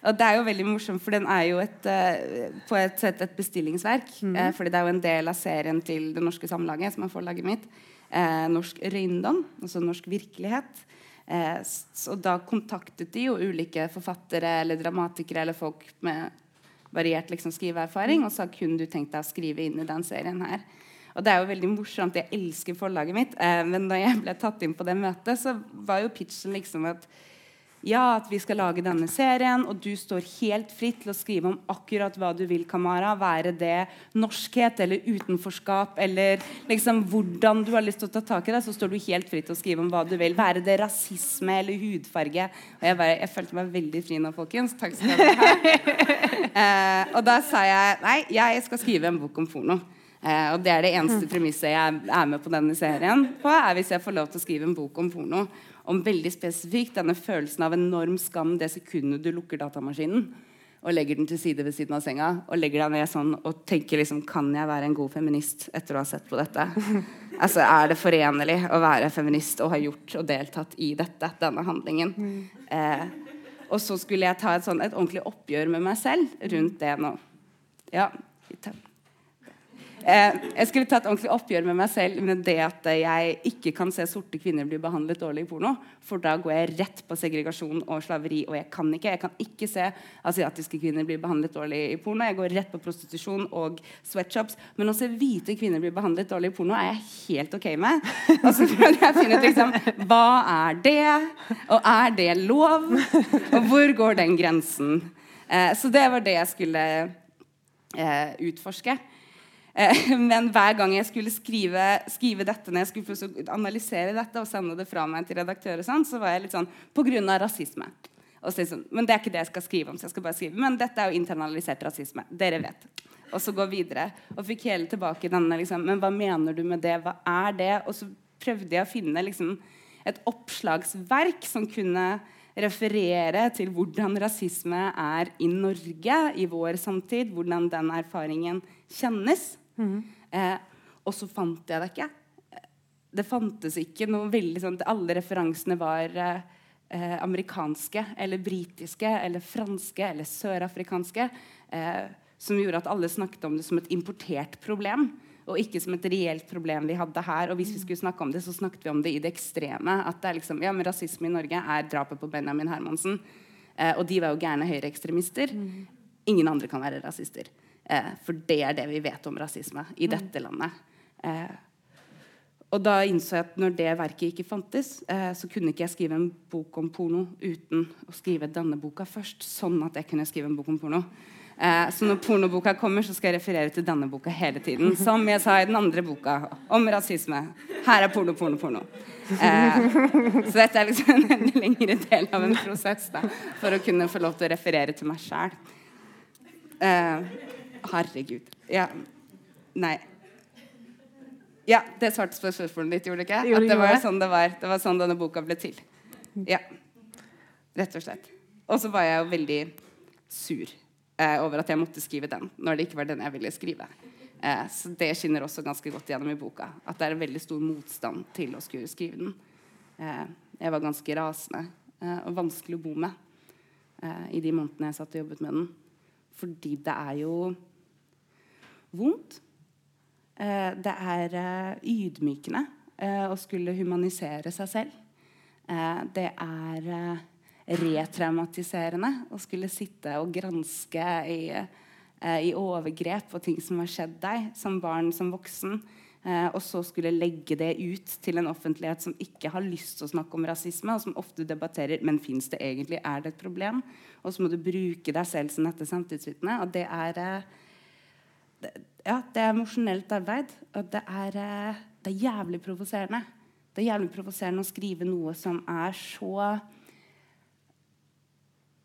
[SPEAKER 1] Og det er jo veldig morsomt, for den er jo et, uh, på et sett et bestillingsverk. Mm. Uh, fordi det er jo en del av serien til Det Norske Samlaget, som er forlaget mitt eh, norsk røyndom, altså norsk virkelighet. Eh, og da kontaktet de jo ulike forfattere eller dramatikere eller folk med variert liksom, skriveerfaring og sa kun du tenkt deg å skrive inn i den serien her. Og det er jo veldig morsomt. Jeg elsker forlaget mitt. Eh, men da jeg ble tatt inn på det møtet, så var jo pitchen liksom at ja, at vi skal lage denne serien, og du står helt fritt til å skrive om akkurat hva du vil, Kamara. Være det norskhet eller utenforskap eller liksom hvordan du har lyst til å ta tak i det, så står du helt fritt til å skrive om hva du vil. Være det rasisme eller hudfarge. Og jeg, bare, jeg følte meg veldig fri nå, folkens. Takk skal dere ha. eh, og da sa jeg nei, jeg skal skrive en bok om porno. Eh, og det er det eneste premisset jeg er med på denne serien på, er hvis jeg får lov til å skrive en bok om porno om veldig spesifikt denne følelsen av enorm skam det sekundet du lukker datamaskinen og legger den til side ved siden av senga og legger deg ned sånn og tenker liksom Kan jeg være en god feminist etter å ha sett på dette? altså Er det forenlig å være feminist og ha gjort og deltatt i dette, denne handlingen? Mm. Eh, og så skulle jeg ta et, sånn, et ordentlig oppgjør med meg selv rundt det nå. Ja, Eh, jeg skulle tatt ordentlig oppgjør med meg selv med det at jeg ikke kan se sorte kvinner bli behandlet dårlig i porno. For da går jeg rett på segregasjon og slaveri. Og jeg kan ikke jeg kan ikke se asiatiske kvinner bli behandlet dårlig i porno. Jeg går rett på prostitusjon og sweatshops. Men å se hvite kvinner bli behandlet dårlig i porno er jeg helt ok med. Og så prøver jeg å finne ut liksom, hva er det, og er det lov? Og hvor går den grensen? Eh, så det var det jeg skulle eh, utforske. Eh, men hver gang jeg skulle skrive, skrive dette når jeg skulle analysere dette og sende det fra meg til redaktører, sånn, så var jeg litt sånn pga. rasisme. Sånn, men det er ikke det jeg skal skrive om. så jeg skal bare skrive, Men dette er jo internalisert rasisme. Dere vet. Og så gå videre. Og fikk hele tilbake denne liksom, Men hva mener du med det? Hva er det? Og så prøvde jeg å finne liksom, et oppslagsverk som kunne referere til hvordan rasisme er i Norge i vår samtid. Hvordan den erfaringen kjennes. Mm. Eh, og så fant jeg det ikke. Det fantes ikke noe veldig sånn Alle referansene var eh, amerikanske eller britiske eller franske eller sørafrikanske. Eh, som gjorde at alle snakket om det som et importert problem. Og ikke som et reelt problem vi hadde her. Og hvis vi skulle snakke om det, så snakket vi om det i det ekstreme. At det er liksom, ja, men Rasisme i Norge er drapet på Benjamin Hermansen. Eh, og de var jo gærne høyreekstremister. Mm. Ingen andre kan være rasister. Eh, for det er det vi vet om rasisme i mm. dette landet. Eh, og da innså jeg at når det verket ikke fantes, eh, så kunne ikke jeg skrive en bok om porno uten å skrive denne boka først. Sånn at jeg kunne skrive en bok om porno. Eh, så når pornoboka kommer, så skal jeg referere til denne boka hele tiden. Som jeg sa i den andre boka om rasisme. Her er porno, porno, porno. Eh, så dette er liksom en lengre del av en prosess da, for å kunne få lov til å referere til meg sjæl. Herregud. Ja. Nei. Ja, det svarte på spørsmålet ditt, gjorde det ikke? At det var sånn det var. Det var sånn denne boka ble til. Ja. Rett og slett. Og så var jeg jo veldig sur eh, over at jeg måtte skrive den når det ikke var den jeg ville skrive. Eh, så det skinner også ganske godt gjennom i boka. At det er en veldig stor motstand til å skulle skrive den. Eh, jeg var ganske rasende eh, og vanskelig å bo med eh, i de månedene jeg satt og jobbet med den. Fordi det er jo vondt. Eh, det er eh, ydmykende eh, å skulle humanisere seg selv. det er retraumatiserende å skulle sitte og granske i, i, overgrep og ting som har skjedd deg som barn, som voksen. og så skulle legge det ut til en offentlighet som ikke har lyst til å snakke om rasisme, og som ofte debatterer men fins det egentlig, er det et problem? Og så må du bruke deg selv som dette samtidsvitne. Og det er ja, det er emosjonelt arbeid. Og det er, eh, det er jævlig provoserende. Det er jævlig provoserende å skrive noe som er så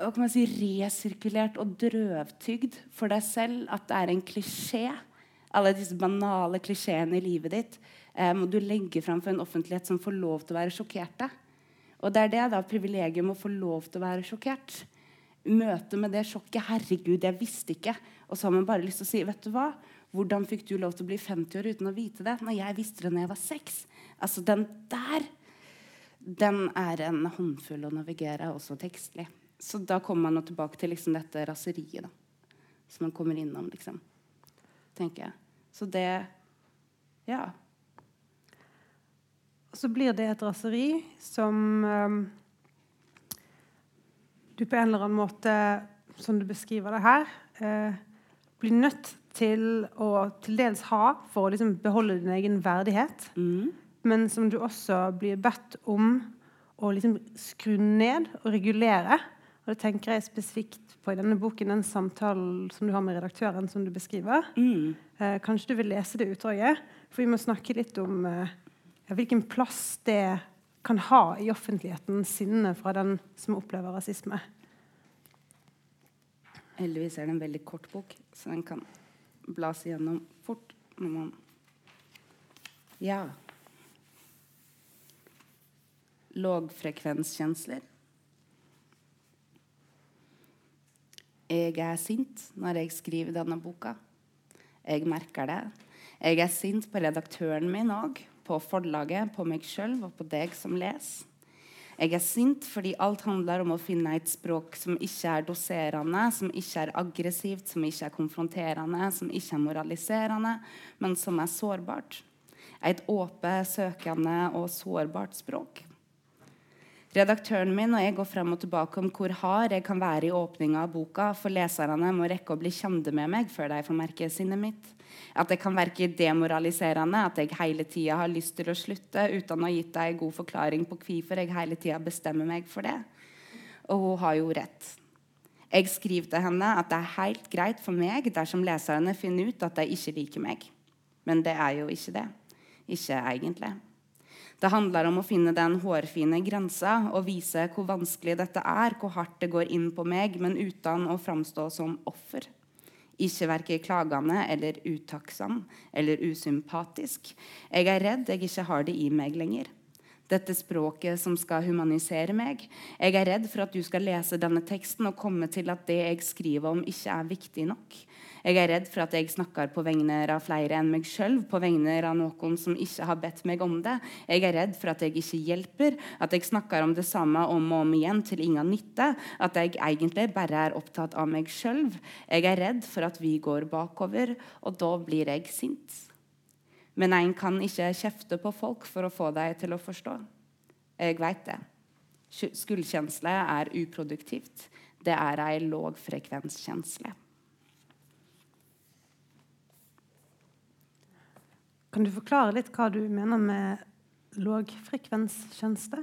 [SPEAKER 1] hva kan man si, resirkulert og drøvtygd for deg selv at det er en klisjé. Alle disse banale klisjeene i livet ditt eh, må du legge fram for en offentlighet som får lov til å være sjokkerte. Og det er det da privilegium å få lov til å være sjokkert. Møtet med det sjokket 'Herregud, jeg visste ikke.' Og så har man bare lyst til å si vet du hva? Hvordan fikk du lov til å bli 50 år uten å vite det? Når jeg visste det når jeg var seks. Altså, den der den er en håndfull å navigere, også tekstlig. Så da kommer man tilbake til liksom dette raseriet da, som man kommer innom, liksom. Tenker jeg. Så det Ja.
[SPEAKER 2] Så blir det et raseri som um, du på en eller annen måte, som du beskriver det her, eh, blir nødt til å til dels ha for å liksom beholde din egen verdighet. Mm. Men som du også blir bedt om å liksom skru ned og regulere. Og det tenker jeg spesifikt på i denne boken, den samtalen som du har med redaktøren, som du beskriver.
[SPEAKER 1] Mm.
[SPEAKER 2] Eh, kanskje du vil lese det utdraget? For vi må snakke litt om eh, hvilken plass det kan ha i offentligheten, sinnet fra den som opplever rasisme.
[SPEAKER 1] Heldigvis er det en veldig kort bok, så den kan blas igjennom fort når man Ja. Lågfrekvenskjensler. Jeg er sint når jeg skriver denne boka. Jeg merker det. Jeg er sint på redaktøren min òg, på forlaget, på meg sjøl og på deg som leser. Jeg er sint fordi alt handler om å finne et språk som ikke er doserende, som ikke er aggressivt, som ikke er konfronterende, som ikke er moraliserende, men som er sårbart. Et åpent, søkende og sårbart språk. Redaktøren min og jeg går frem og tilbake om hvor hard jeg kan være i åpninga av boka, for leserne må rekke å bli kjente med meg før de får merke sinnet mitt. At det kan virke demoraliserende, at jeg hele tida har lyst til å slutte uten å ha gitt deg en god forklaring på hvorfor jeg hele tida bestemmer meg for det. Og hun har jo rett. Jeg skriver til henne at det er helt greit for meg dersom leserne finner ut at de ikke liker meg. Men det er jo ikke det. Ikke egentlig. Det handler om å finne den hårfine grensa og vise hvor vanskelig dette er, hvor hardt det går inn på meg, men uten å framstå som offer. Ikke verken klagende eller utakksam eller usympatisk. Jeg er redd jeg ikke har det i meg lenger. Dette språket som skal humanisere meg. Jeg er redd for at du skal lese denne teksten og komme til at det jeg skriver om, ikke er viktig nok. Jeg er redd for at jeg snakker på vegne av flere enn meg sjøl, på vegne av noen som ikke har bedt meg om det. Jeg er redd for at jeg ikke hjelper, at jeg snakker om det samme om og om igjen til ingen nytte. At jeg egentlig bare er opptatt av meg sjøl. Jeg er redd for at vi går bakover, og da blir jeg sint. Men en kan ikke kjefte på folk for å få dem til å forstå. Jeg veit det. Skuldkjensle er uproduktivt. Det er ei lågfrekvenskjensle.
[SPEAKER 2] Kan du forklare litt hva du mener med lågfrekvenstjeneste?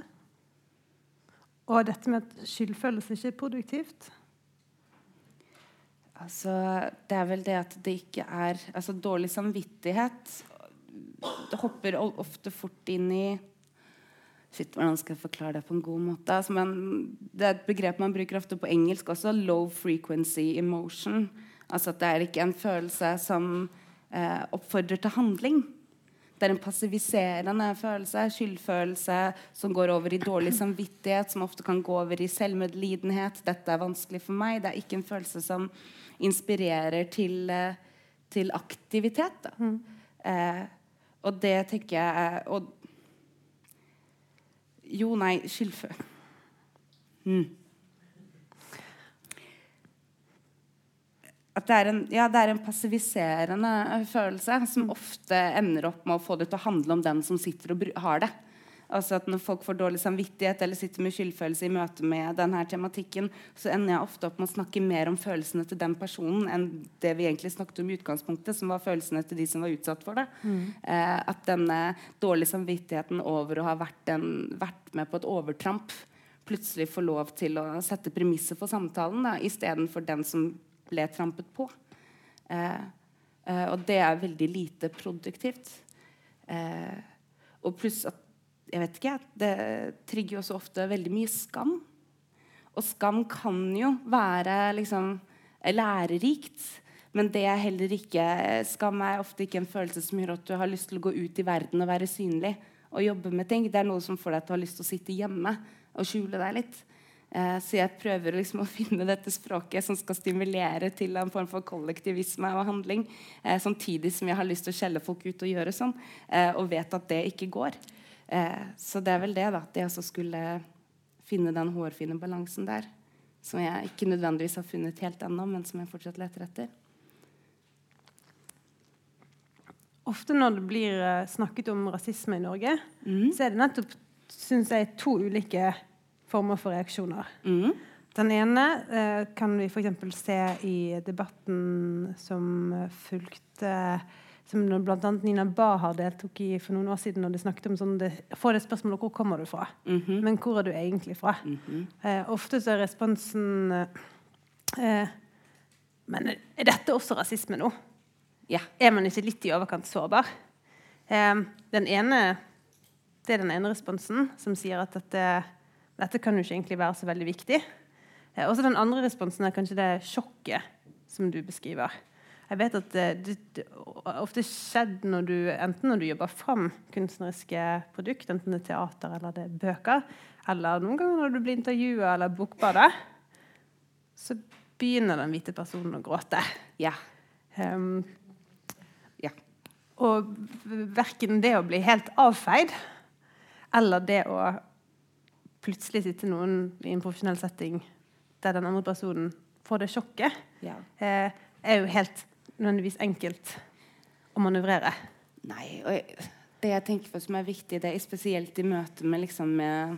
[SPEAKER 2] Og dette med at skyldfølelse ikke er produktivt?
[SPEAKER 1] Altså, det er vel det at det ikke er altså, Dårlig samvittighet det hopper ofte fort inn i Shit, hvordan skal jeg forklare det på en god måte? Altså, man, det er et begrep man bruker ofte på engelsk også. Low frequency emotion. Altså at det er ikke en følelse som eh, oppfordrer til handling. Det er en passiviserende følelse, skyldfølelse, som går over i dårlig samvittighet, som ofte kan gå over i selvmedlidenhet. 'Dette er vanskelig for meg.' Det er ikke en følelse som inspirerer til, eh, til aktivitet. Mm. Eh, og det tenker jeg og, Jo, nei, skyldfølelse mm. At det er, en, ja, det er en passiviserende følelse som ofte ender opp med å få det til å handle om den som sitter og har det. Altså at Når folk får dårlig samvittighet eller sitter med skyldfølelse i møte med denne tematikken, så ender jeg ofte opp med å snakke mer om følelsene til den personen enn det vi egentlig snakket om i utgangspunktet, som var følelsene til de som var utsatt for det. Mm. Eh, at denne dårlige samvittigheten over å ha vært, en, vært med på et overtramp plutselig får lov til å sette premisser for samtalen istedenfor den som ble trampet på. Eh, eh, og det er veldig lite produktivt. Eh, og pluss at jeg vet ikke, det trigger jo også ofte veldig mye skam. Og skam kan jo være liksom lærerikt. Men det er heller ikke skam er ofte ikke en følelse som gjør at du har lyst til å gå ut i verden og være synlig og jobbe med ting. Det er noe som får deg til å ha lyst til å sitte hjemme og skjule deg litt. Eh, så jeg prøver liksom å finne dette språket som skal stimulere til en form for kollektivisme og handling. Eh, samtidig som jeg har lyst til å skjelle folk ut og gjøre sånn, eh, og vet at det ikke går. Eh, så det er vel det, da. At jeg også skulle finne den hårfine balansen der. Som jeg ikke nødvendigvis har funnet helt ennå, men som jeg fortsatt leter etter.
[SPEAKER 2] Ofte når det blir snakket om rasisme i Norge, mm. så er det nettopp synes jeg, to ulike former for reaksjoner. Mm. Den ene eh, kan vi f.eks. se i debatten som fulgte som bl.a. Nina Bahar deltok i for noen år siden. når de snakket om sånn, det, Få det spørsmålet hvor kommer du fra,
[SPEAKER 1] Mm -hmm.
[SPEAKER 2] men hvor er du egentlig fra?
[SPEAKER 1] Mm -hmm.
[SPEAKER 2] eh, ofte så er responsen eh, Men er dette også rasisme nå?
[SPEAKER 1] Ja.
[SPEAKER 2] Er man ikke litt i overkant sårbar? Eh, den ene, det er den ene responsen, som sier at dette, dette kan jo ikke egentlig være så veldig viktig. Eh, også den andre responsen er kanskje det sjokket som du beskriver. Jeg vet at det, det, det ofte skjedd når du, enten når du jobber fram kunstneriske produkt, enten det er teater eller det er bøker, eller noen ganger når du blir intervjua eller bokbadet, så begynner den hvite personen å gråte.
[SPEAKER 1] Ja.
[SPEAKER 2] Um,
[SPEAKER 1] ja.
[SPEAKER 2] Og verken det å bli helt avfeid eller det å plutselig sitter noen i en profesjonell setting der den andre personen får det sjokket,
[SPEAKER 1] ja.
[SPEAKER 2] eh, er jo helt nødvendigvis enkelt å manøvrere.
[SPEAKER 1] Nei, og jeg, det jeg tenker på som er viktig, det er spesielt i møte med, liksom, med,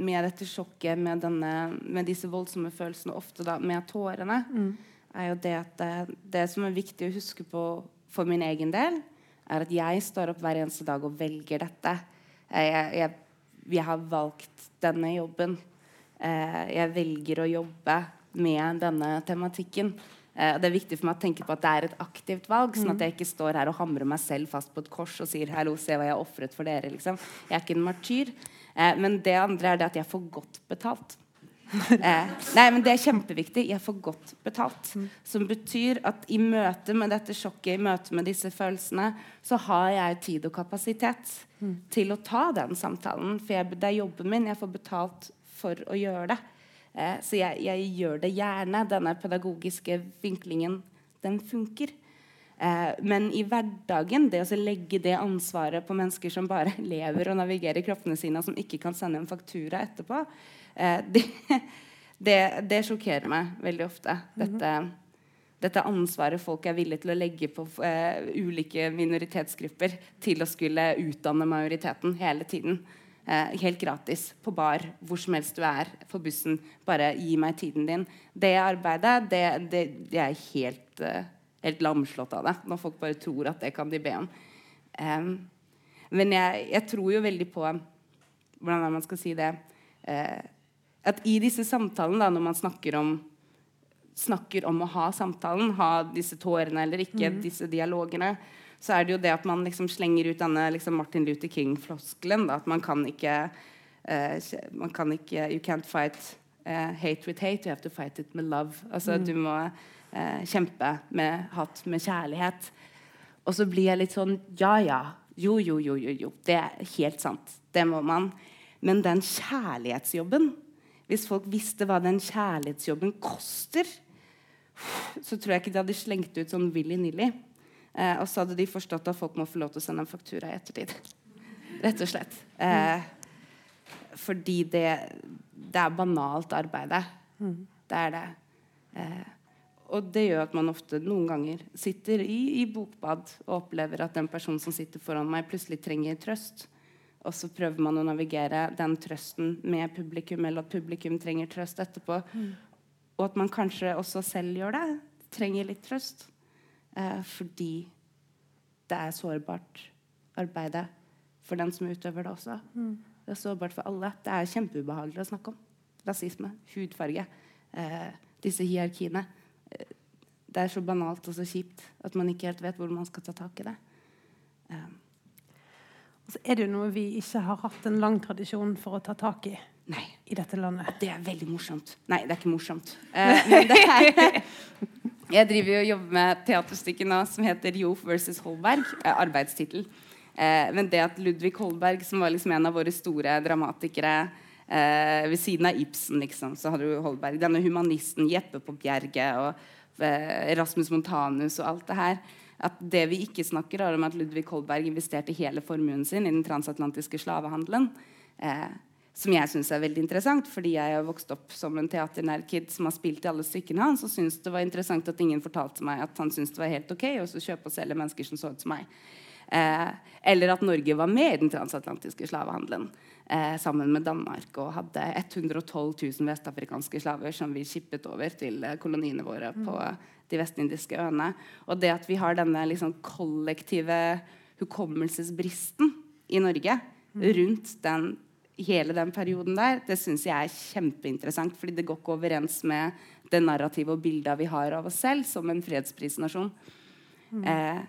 [SPEAKER 1] med dette sjokket, med, denne, med, disse voldsomme følelsene, ofte da med tårene,
[SPEAKER 2] mm.
[SPEAKER 1] er jo det at det, det, som er viktig å huske på for min egen del, er at jeg står opp hver eneste dag og velger dette. Jeg, jeg, jeg har valgt denne jobben. Eh, jeg velger å jobbe med denne tematikken. Eh, det er viktig for meg å tenke på at det er et aktivt valg, sånn at jeg ikke står her og hamrer meg selv fast på et kors og sier 'hallo, se hva jeg har ofret for dere'. Liksom. Jeg er ikke en martyr. Eh, men det andre er det at jeg får godt betalt. eh, nei, men Det er kjempeviktig. Jeg får godt betalt. Mm. Som betyr at i møte med dette sjokket, i møte med disse følelsene, så har jeg tid og kapasitet mm. til å ta den samtalen. For jeg, det er jobben min. Jeg får betalt for å gjøre det. Eh, så jeg, jeg, gjør det gjerne. Denne pedagogiske vinklingen, den funker. Eh, men i hverdagen, det å legge det ansvaret på mennesker som bare lever og navigerer kroppene sine, og som ikke kan sende en faktura etterpå, eh, det, det, det sjokkerer meg veldig ofte. Dette, dette, ansvaret folk er villige til å legge på uh, ulike minoritetsgrupper til å skulle utdanne majoriteten hele tiden. Eh, helt gratis på bar hvor som helst du er, på bussen. Bare gi meg tiden din. Det arbeidet, det, det, det er helt, uh, helt lamslått av det. Når folk bare tror at det kan de be om. Men jeg, jeg, tror jo veldig på Hvordan man skal si det uh, At i disse samtalene, da, når man snakker om snakker om å ha samtalen, ha disse tårene eller ikke, mm. disse dialogene, så er det jo det at man liksom slenger ut denne liksom Martin Luther King-floskelen. At man kan ikke uh, man kan ikke You can't fight uh, hate with hate, you have to fight it with love. Altså mm. Du må uh, kjempe med hat med kjærlighet. Og så blir jeg litt sånn Ja, ja. Jo, jo, jo, jo. jo. Det er helt sant. Det må man. Men den kjærlighetsjobben Hvis folk visste hva den kjærlighetsjobben koster, så tror jeg ikke de hadde slengt ut sånn willy-nilly. Eh, og så hadde de forstått at folk må få lov til å sende en faktura i ettertid. Rett og slett. Eh, fordi det, det er banalt arbeide. Mm. Det er det. Eh, og det gjør at man ofte noen ganger sitter i, i, bokbad og opplever at den personen som sitter foran meg, plutselig trenger trøst. Og så prøver man å navigere den trøsten med publikum, eller at publikum trenger trøst etterpå. Mm. Og at man kanskje også selv gjør det. Trenger litt trøst. Eh, fordi det er sårbart arbeidet for den som utøver det også. Mm. Det er sårbart for alle. Det er kjempeubehagelig å snakke om. Rasisme, hudfarge, eh, disse hierarkiene. Eh, det er så banalt og så kjipt at man ikke helt vet hvor man skal ta tak i det.
[SPEAKER 2] Eh. Og så er det jo noe vi ikke har hatt en lang tradisjon for å ta tak i
[SPEAKER 1] Nei.
[SPEAKER 2] i dette landet.
[SPEAKER 1] Det er veldig morsomt. Nei, det er ikke morsomt. Uh, men det er Jeg driver og jobber med teaterstykket nå som heter Jof versus Holberg. Uh, arbeidstittel. Uh, men det at Ludvig Holberg, som var liksom en av våre store dramatikere ved siden av Ibsen, liksom, så hadde du Holberg. Denne humanisten Jeppe på Bjerget og Rasmus Montanus og alt det her. At det vi ikke snakker om, at Ludvig Holberg investerte hele formuen sin i den transatlantiske slavehandelen. Eh, som jeg syns er veldig interessant, fordi jeg har vokst opp som en teaternær kid som har spilt i alle stykkene hans, og syntes det var interessant at ingen fortalte meg at han syntes det var helt ok å kjøpe og selge mennesker som så ut som meg. Eh, eller at Norge var med i den transatlantiske slavehandelen eh, sammen med Danmark og hadde 112 000 vestafrikanske slaver som vi skippet over til eh, koloniene våre på de vestindiske øene. Og det at vi har denne liksom, kollektive hukommelsesbristen i Norge mm. rundt den, hele den perioden der, det syns jeg er kjempeinteressant. fordi det går ikke overens med det narrativet og bildet vi har av oss selv som en fredsprisnasjon. Mm. Eh,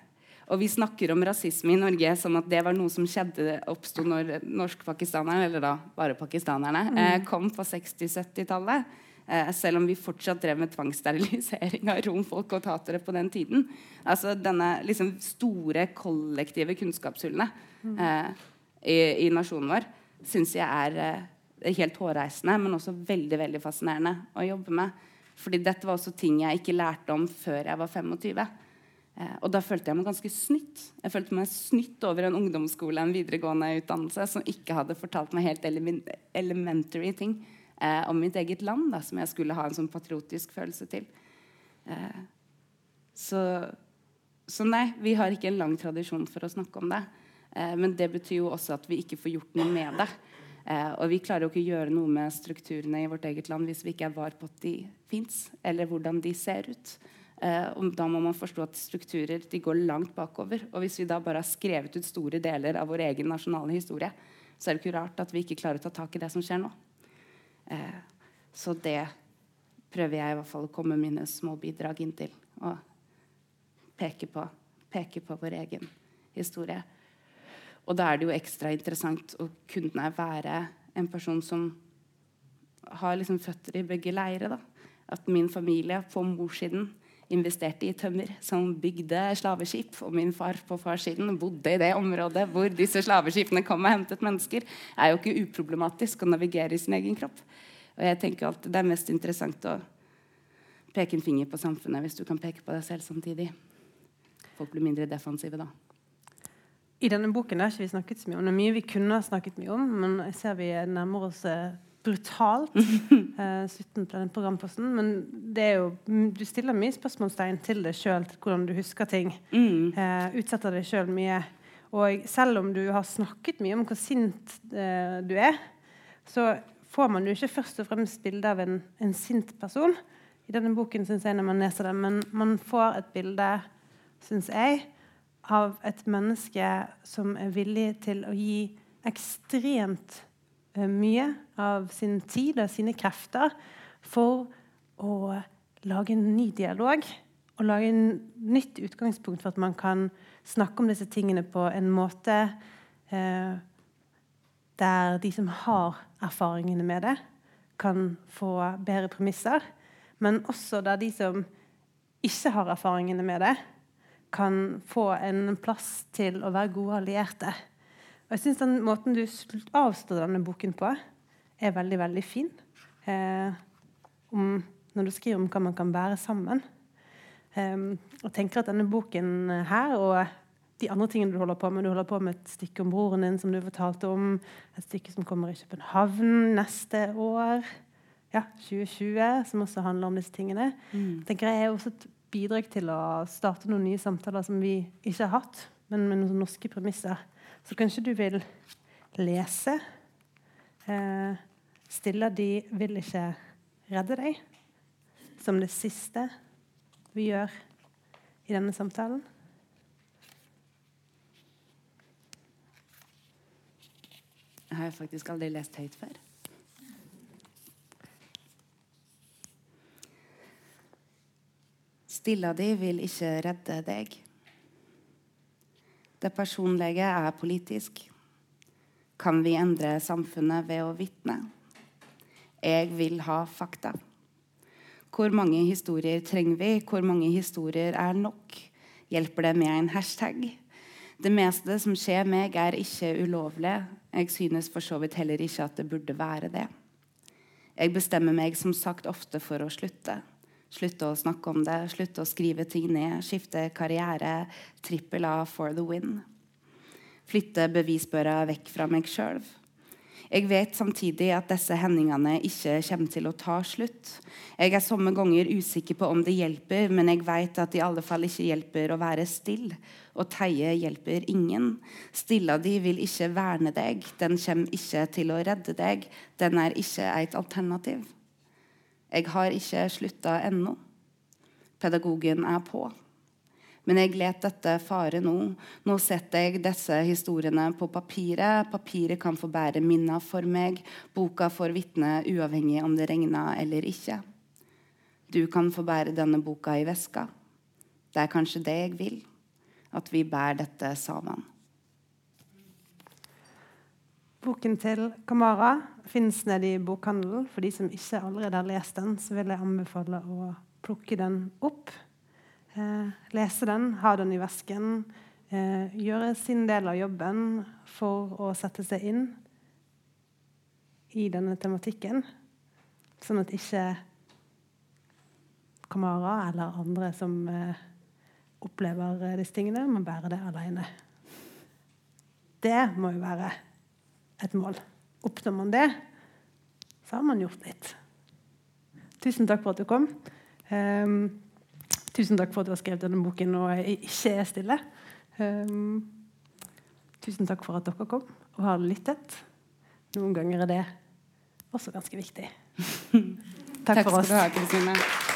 [SPEAKER 1] og vi snakker om rasisme i Norge som at det var noe som skjedde oppsto når norsk-pakistanerne, eller da bare pakistanerne, mm. eh, kom på 60-70-tallet. Eh, selv om vi fortsatt drev med tvangssterilisering av romfolk og tatere på den tiden. Altså denne liksom, store kollektive kunnskapshullene mm. eh, i, i, nasjonen vår syns jeg er eh, helt hårreisende, men også veldig veldig fascinerende å jobbe med. Fordi dette var også ting jeg ikke lærte om før jeg var 25. Eh, og da følte jeg meg ganske snytt. Jeg følte meg snytt over en ungdomsskole en videregående utdannelse som ikke hadde fortalt meg helt elementary ting eh, om mitt eget land, da, som jeg skulle ha en sånn patriotisk følelse til. Eh, så, så, nei, vi har ikke en lang tradisjon for å snakke om det. Eh, men det betyr jo også at vi ikke får gjort noe med det. Eh, og vi klarer jo ikke å gjøre noe med strukturene i vårt eget land hvis vi ikke er var på at de fins, eller hvordan de ser ut. Eh, og da må man forstå at strukturer de går langt bakover. Og hvis vi da bare har skrevet ut store deler av vår egen nasjonale historie, så er det ikke rart at vi ikke klarer å ta tak i det som skjer nå. Eh, så det prøver jeg i hvert fall å komme mine små bidrag inn til. Og peke på, peke på vår egen historie. Og da er det jo ekstra interessant å kunne være en person som har liksom føtter i begge leire. At min familie på morssiden investerte i tømmer, som bygde slaveskip. Og min far på farssiden bodde i det området hvor disse slaveskipene kom og hentet mennesker. Det er jo ikke uproblematisk å navigere i sin egen kropp. Og jeg tenker at Det er mest interessant å peke en finger på samfunnet hvis du kan peke på deg selv samtidig. Folk blir mindre defensive da.
[SPEAKER 2] I denne boken har ikke vi snakket så mye om det. er mye vi kunne snakket mye om, men jeg ser vi nærmer oss eh, brutalt Uh, slutten på den programposten. Men det er jo, du stiller mye spørsmålstegn til deg sjøl, til hvordan du husker ting. Mm. Eh, utsetter deg sjøl mye. Og selv om du har snakket mye om hvor sint uh, du er, så får man jo ikke først og fremst bilde av en, en, sint person. I denne boken synes jeg når man leser den, men man får et bilde, syns jeg, av et menneske som er villig til å gi ekstremt mye av sin tid og sine krefter for å lage en ny dialog og lage en nytt utgangspunkt for at man kan snakke om disse tingene på en måte eh, der de som har erfaringene med det, kan få bedre premisser. Men også der de som ikke har erfaringene med det, kan få en plass til å være gode allierte. Og jeg syns den måten du avstår denne boken på, er veldig, veldig fin. Eh, om, når du skriver om hva man kan bære sammen. Eh, og tenker at denne boken her og de andre tingene du holder på med Du holder på med et stykke om broren din som du fortalte om. Et stykke som kommer i København neste år. Ja, 2020, som også handler om disse tingene. Mm. tenker jeg er også et bidrag til å starte noen nye samtaler som vi ikke har hatt, men med noen norske premisser. Så kanskje du vil lese. Eh, stille de vil ikke redde deg, som det siste vi gjør i denne samtalen.
[SPEAKER 1] Jeg har faktisk aldri lest høyt før. Stilla di vil ikke redde deg. Det personlige er politisk. Kan vi endre samfunnet ved å vitne? Jeg vil ha fakta. Hvor mange historier trenger vi? Hvor mange historier er nok? Hjelper det med en hashtag? Det meste som skjer meg, er ikke ulovlig. Jeg synes for så vidt heller ikke at det burde være det. Jeg bestemmer meg som sagt ofte for å slutte. Slutte å snakke om det, slutte å skrive ting ned, skifte karriere. Trippel A for the win. Flytte bevisbøra vekk fra meg sjøl. Jeg vet samtidig at disse hendelsene ikke kommer til å ta slutt. Jeg er somme ganger usikker på om det hjelper, men jeg vet at det i alle fall ikke hjelper å være stille. Å teie hjelper ingen. Stilla di vil ikke verne deg. Den kommer ikke til å redde deg. Den er ikke et alternativ. Jeg har ikke slutta ennå. Pedagogen er på. Men jeg let dette fare nå. Nå setter jeg disse historiene på papiret. Papiret kan få bære minner for meg. Boka får vitne uavhengig om det regner eller ikke. Du kan få bære denne boka i veska. Det er kanskje det jeg vil. At vi bærer dette sammen.
[SPEAKER 2] Boken til Kamara fins nede i bokhandelen. For de som ikke allerede har lest den, så vil jeg anbefale å plukke den opp. Eh, lese den, ha den i vesken. Eh, gjøre sin del av jobben for å sette seg inn i denne tematikken. Sånn at ikke Kamara eller andre som eh, opplever disse tingene, må bære det alene. Det må jo være et mål. Oppnår man det, så har man gjort litt. Tusen takk for at du kom. Um, Tusen takk for at du har skrevet denne boken og ikke er stille. Um, tusen takk for at dere kom og har lyttet. Noen ganger er det også ganske viktig.
[SPEAKER 1] takk, takk for oss. Takk skal du ha, Kristine.